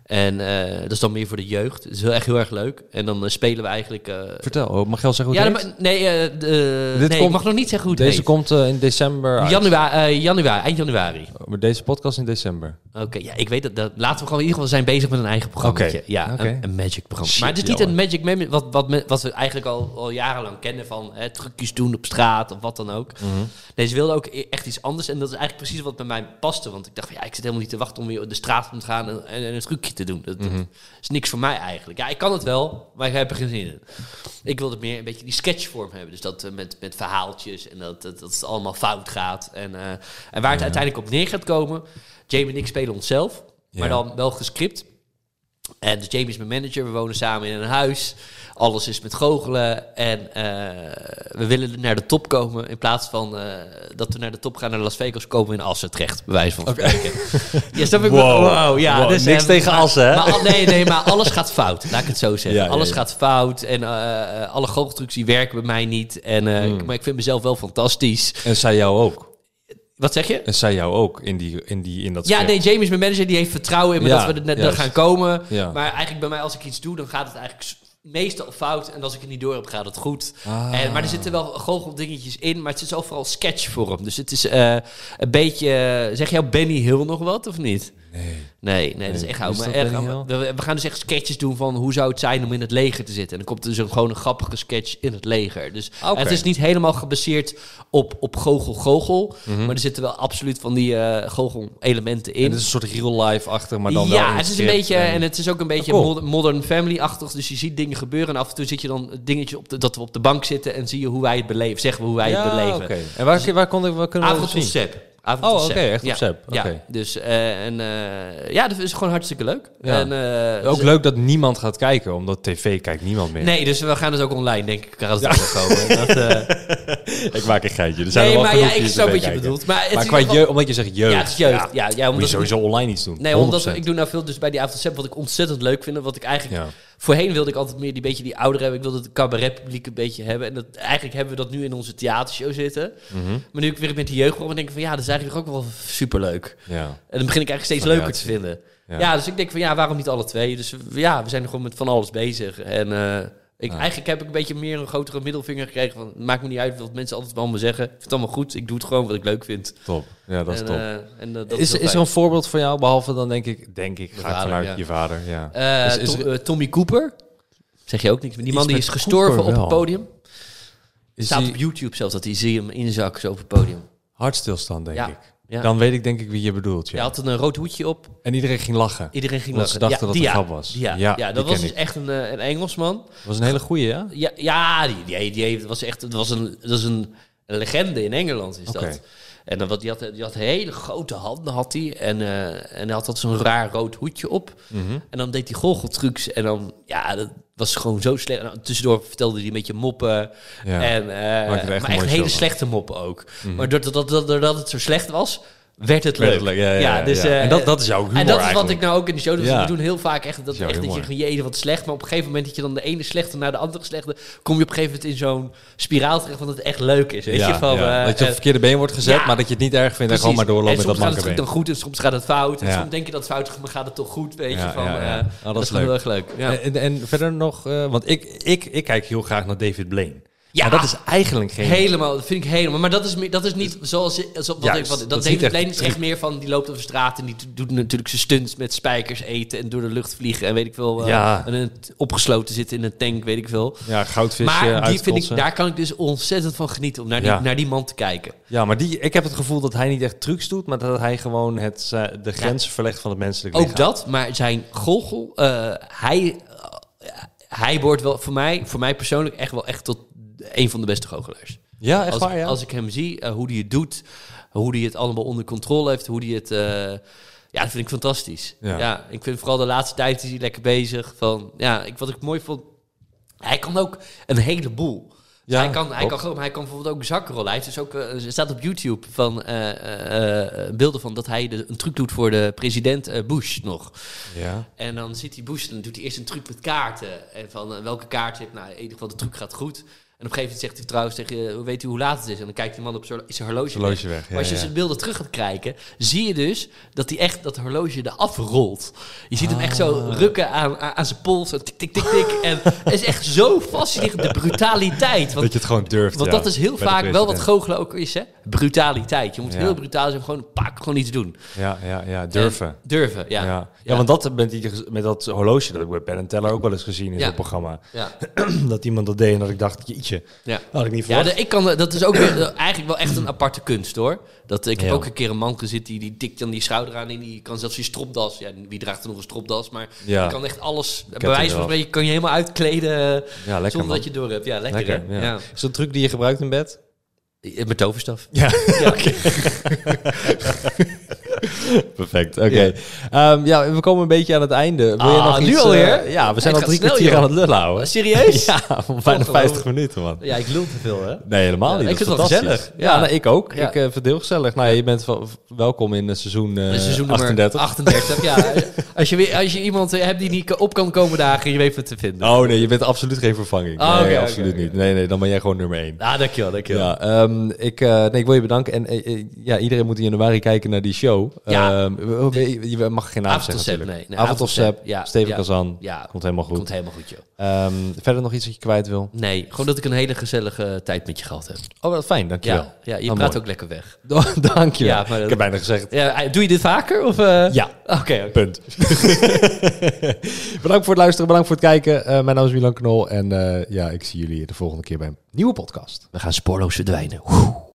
En eh, dat is dan meer voor de jeugd. Het is wel echt heel erg leuk. En dan eh, spelen we eigenlijk. eh, Vertel, oh, mag je al zeggen hoe ja, het heet? ma- nee, de- Dit nee komt- ik mag nog niet zeggen hoe het Deze heet. komt in december uit. Januari, eh, januari, eind januari. Maar Deze podcast in december. Oké, ja, ik weet dat, dat. Laten we gewoon in ieder geval zijn bezig met een eigen programma. Ja, een, een magic programma. Shit, maar het is niet een magic mem wat, wat, wat we eigenlijk al, al jarenlang kennen van hè, trucjes doen op straat of wat dan ook. Mhm. Deze wilde ook e- echt iets anders en dat is eigenlijk precies wat bij mij paste. Want ik dacht, van, ja, ik zit helemaal niet te wachten om weer de straat te gaan en, en, en een trucje te doen. Dat, dat Mhm. is niks voor mij eigenlijk. Ja, ik kan het wel, maar ik heb er geen zin in. Ik wilde meer een beetje die sketchvorm hebben. Dus dat eh, met, met verhaaltjes en dat, dat, dat het allemaal fout gaat. En, eh, en waar het uiteindelijk op neer gaat komen... Jamie en ik spelen onszelf, maar dan wel gescript. En dus Jamie is mijn manager, we wonen samen in een huis. Alles is met goochelen. En eh, we willen naar de top komen. In plaats van eh, dat we naar de top gaan naar Las Vegas, komen we in Assen terecht. Bij wijze van spreken. (laughs) Ja, snap ik Wow. Wow, ja, Wow, dus, niks eh, tegen Assen, hè? Maar, nee, nee, maar alles gaat fout. Laat ik het zo (laughs) zeggen. Ja, alles ja. gaat fout. En alle goocheltrucs die werken bij mij niet. En, Hmm. maar ik vind mezelf wel fantastisch. En zij jou ook. Wat zeg je? En zij jou ook in, die, in, die, in dat Ja, script. nee, Jamie is mijn manager. Die heeft vertrouwen in me Ja, dat we er net juist. gaan komen. Ja. Maar eigenlijk bij mij, als ik iets doe, dan gaat het eigenlijk meestal fout. En als ik het niet door heb, gaat het goed. Ah. En, maar er zitten wel goocheldingetjes in. Maar het is overal sketchvorm. Dus het is eh, een beetje... eh, zeg jou Benny Hill nog wat, of niet? Nee. Nee, nee, dat is echt is oud. Maar erg, we, we gaan dus echt sketches doen van hoe zou het zijn om in het leger te zitten. En dan komt er dus een, gewoon een grappige sketch in het leger. Dus het is niet helemaal gebaseerd op, op goochel-goochel. Mhm. Maar er zitten wel absoluut van die eh goochel-elementen in. En het is een soort real life achter, maar dan wel ja, in het is een beetje, en het is ook een beetje cool. mod- modern family-achtig. Dus je ziet dingen gebeuren en af en toe zit je dan dingetjes op de, dat we op de bank zitten en zie je hoe wij het beleven. Zeggen we hoe wij ja, het beleven. oké. En waar, waar, kon ik, waar kunnen we Avond dat op zien? Avond Oh, oké, echt op ja. Ja, dus eh, en eh, ja, dat is gewoon hartstikke leuk. Ja. En, eh, Ook dus- leuk dat niemand gaat kijken, omdat tv kijkt niemand meer. Nee, dus we gaan het ook online, denk ik. Als het ja. komen. Dat, (laughs) (laughs) Ik maak een geitje. Er zijn nee, er wel maar ja, ik snap wat je bedoelt. Maar, het Maar is qua geval- omdat je zegt jeugd. Ja, het is jeugd. Ja, ja, Moet je omdat sowieso online iets doen. Nee, omdat 100%. ik doe nou veel dus bij die avond wat ik ontzettend leuk vind. Wat ik eigenlijk... Ja. Voorheen wilde ik altijd meer die beetje die ouder hebben. Ik wilde het cabaretpubliek een beetje hebben. En dat, eigenlijk hebben we dat nu in onze theatershow zitten. Mhm. Maar nu ik weer met die jeugd ben, denk ik van ja, dat is eigenlijk ook wel superleuk. ja. En dan begin ik eigenlijk steeds leuker te vinden. Ja. Ja. dus ik denk van ja, waarom niet alle twee? Dus ja, we zijn er gewoon met van alles bezig. En eh, ik, Ja. eigenlijk heb ik een beetje meer een grotere middelvinger gekregen. Van, het maakt me niet uit wat mensen altijd wel me zeggen. Ik vind het allemaal goed. Ik doe het gewoon wat ik leuk vind. Top. Ja, dat is en, top. eh, en, eh, dat is, er een voorbeeld van jou, behalve dan denk ik, denk ik, Mijn ga ik vader, vanuit ja. je vader. Ja. Eh, Is- is Tom- Tommy Cooper. Zeg je ook niks. Die man die is gestorven Cooper op het podium. Is staat die op YouTube zelfs dat hij zie hem inzakken zo op het podium. hartstilstand, denk Ja. ik. Ja. Dan weet ik denk ik wie je bedoelt. Ja. Hij had een rood hoedje op. En iedereen ging lachen. Iedereen ging Want ze lachen. dachten dat die het ja. grap was. Ja, Ja, ja, dat was dus ik. echt een, eh, een Engelsman. Dat was een hele goeie, ja? Ja, ja die, die, die was echt, het was een, dat is een, een legende in Engeland is Oké. dat. En dan, wat, die, had, die had hele grote handen had hij en, eh, en hij had dat zo'n raar rood hoedje op. Mhm. En dan deed hij goocheltrucs en dan, ja, dat was gewoon zo slecht. En dan tussendoor vertelde hij een beetje moppen. Ja. En, eh, echt maar echt show hele slechte moppen ook. Mhm. Maar doordat, dat, dat, doordat het zo slecht was, werd het Werd leuk. het leuk, ja, ja, ja, dus, eh, En dat- dat is jouw humor En dat is wat ik nou ook in de show doe. Dus. We doen heel vaak echt, dat, echt dat je van jee, wat slecht. Maar op een gegeven moment dat je dan de ene slechte naar de andere slechte... kom je op een gegeven moment in zo'n spiraal terecht van dat het echt leuk is. Weet je, van, eh, dat je op eh, het verkeerde been wordt gezet, maar dat je het niet erg vindt en gewoon maar doorloopt met dat soms gaat het manke dan goed en soms gaat het fout. En soms denk je dat het fout is, maar gaat het toch goed, weet je. Van, eh, Oh, dat dat is gewoon heel leuk. erg leuk. En, en verder nog, eh, want ik, ik, ik kijk heel graag naar David Blaine. Ja. Maar dat is eigenlijk geen... Helemaal, dat vind ik helemaal. Maar dat is, dat is niet zoals, zoals wat ik, wat, dat niet David echt Blaine is echt meer van, die loopt over straat en die doet natuurlijk zijn stunts met spijkers eten en door de lucht vliegen en weet ik veel. eh, Ja. En opgesloten zitten in een tank, weet ik veel. Ja, goudvisje maar die vind ik, daar kan ik dus ontzettend van genieten om naar die, Ja. naar die man te kijken. Ja, maar die, ik heb het gevoel dat hij niet echt trucs doet, maar dat hij gewoon het, eh, de grenzen verlegt van het menselijk Ook lichaam. dat, maar zijn golgel, eh, hij, eh, hij wordt wel voor mij, voor mij persoonlijk echt wel echt tot een van de beste goochelaars. Ja, echt als, waar, ja? als ik hem zie, eh, hoe hij het doet, hoe hij het allemaal onder controle heeft, hoe hij het... eh, ja, dat vind ik fantastisch. Ja. Ja. ik vind vooral de laatste tijd is hij lekker bezig. Van, ja, ik, wat ik mooi vond, hij kan ook een heleboel. Dus Ja, hij, kan, hij, kan, hij kan bijvoorbeeld ook zakrollen. Hij dus ook, eh, er staat op YouTube van, beelden van dat hij de, een truc doet voor de president Bush nog. Ja. En dan ziet hij Bush, dan doet hij eerst een truc met kaarten. En van welke kaart hebt, nou in ieder geval de truc gaat goed. En op een gegeven moment zegt hij trouwens tegen weet u hoe laat het is? En dan kijkt die man op zijn horloge, horloge weg, ja, maar als je ja. zijn beelden terug gaat kijken, zie je dus dat hij echt dat horloge eraf rolt. Je ziet hem echt zo Ah. rukken aan, aan, zijn pols, zo tik, tik, tik, tik. En het is echt zo fascinerend, de brutaliteit. Want dat je het gewoon durft, want ja, dat is heel vaak wel wat goochelen ook is, hè? Brutaliteit. Je moet Ja. heel brutaal zijn, gewoon pak, gewoon iets doen. Ja, ja, ja, durven. En durven, ja. Ja. Ja. want dat met, die, met dat horloge, dat heb ik bij Ben Teller ook wel eens gezien in Ja. zo'n programma. Ja. (clears throat) dat iemand dat deed en dat ik dacht, jeetje, Ja. had ik niet Ja, verwacht. de- ik kan, dat is ook weer, eh, eigenlijk wel echt een aparte kunst hoor. Dat, ik heb Ja. ook een keer een man gezien die, die tikt dan die schouder aan en die kan zelfs die stropdas. Ja, wie draagt er nog een stropdas? Maar Ja. je kan echt alles, bij wijze van spreken, kan je helemaal uitkleden eh, ja, lekker zonder man. dat je door hebt. Ja, lekker, ja. Ja. Is dat een truc die je gebruikt in bed? Met toverstaf. Ja, Ja. (laughs) (laughs) (laughs) perfect. Oké. Ehm, ja, we komen een beetje aan het einde. Wil je Ah, nog nu iets, eh, alweer? ja, we zijn al drie snel, kwartier joh. aan het lullen houden. Serieus? (laughs) Ja, van bijna Ongelooflijk. 50 minuten, man. Ja, ik lul te veel hè. Nee, helemaal Ja, niet. ik vind het wel gezellig. Ja, nee, ik ook. Ik eh, vind het heel gezellig. Nou ja, je bent wel- welkom in het seizoen, eh Dus seizoen nummer 38. 38. ja, (laughs) als je, weer, als je iemand eh, hebt die niet op kan komen dagen, je weet wat te vinden. Oh nee, je bent absoluut geen vervanging. Oh, nee, absoluut niet. Nee, nee, dan ben jij gewoon nummer één. Ah, dankjewel, dankjewel. Ja, ehm, ik, eh, nee, ik wil je bedanken. En eh, eh, ja, iedereen moet in januari kijken naar die show. Show. Ja. Ehm, je mag geen naam Avond zeggen natuurlijk. nee, nee, Avond of ja, Steven ja. Kazan. Ja, Komt helemaal goed. komt helemaal goed, joh. Ehm, verder nog iets dat je kwijt wil? Nee, gewoon dat ik een hele gezellige tijd met je gehad heb. Oh, wat fijn, dankjewel. Ja, ja je Oh, praat mooi. ook lekker weg. (laughs) dankjewel. Ja, maar dat- Ik heb bijna gezegd. Ja, doe je dit vaker? Of, eh? Ja. (laughs) Oké. Punt. (laughs) bedankt voor het luisteren, bedankt voor het kijken. Eh, mijn naam is Milan Knol en eh, ja, ik zie jullie de volgende keer bij een nieuwe podcast. We gaan spoorloos verdwijnen.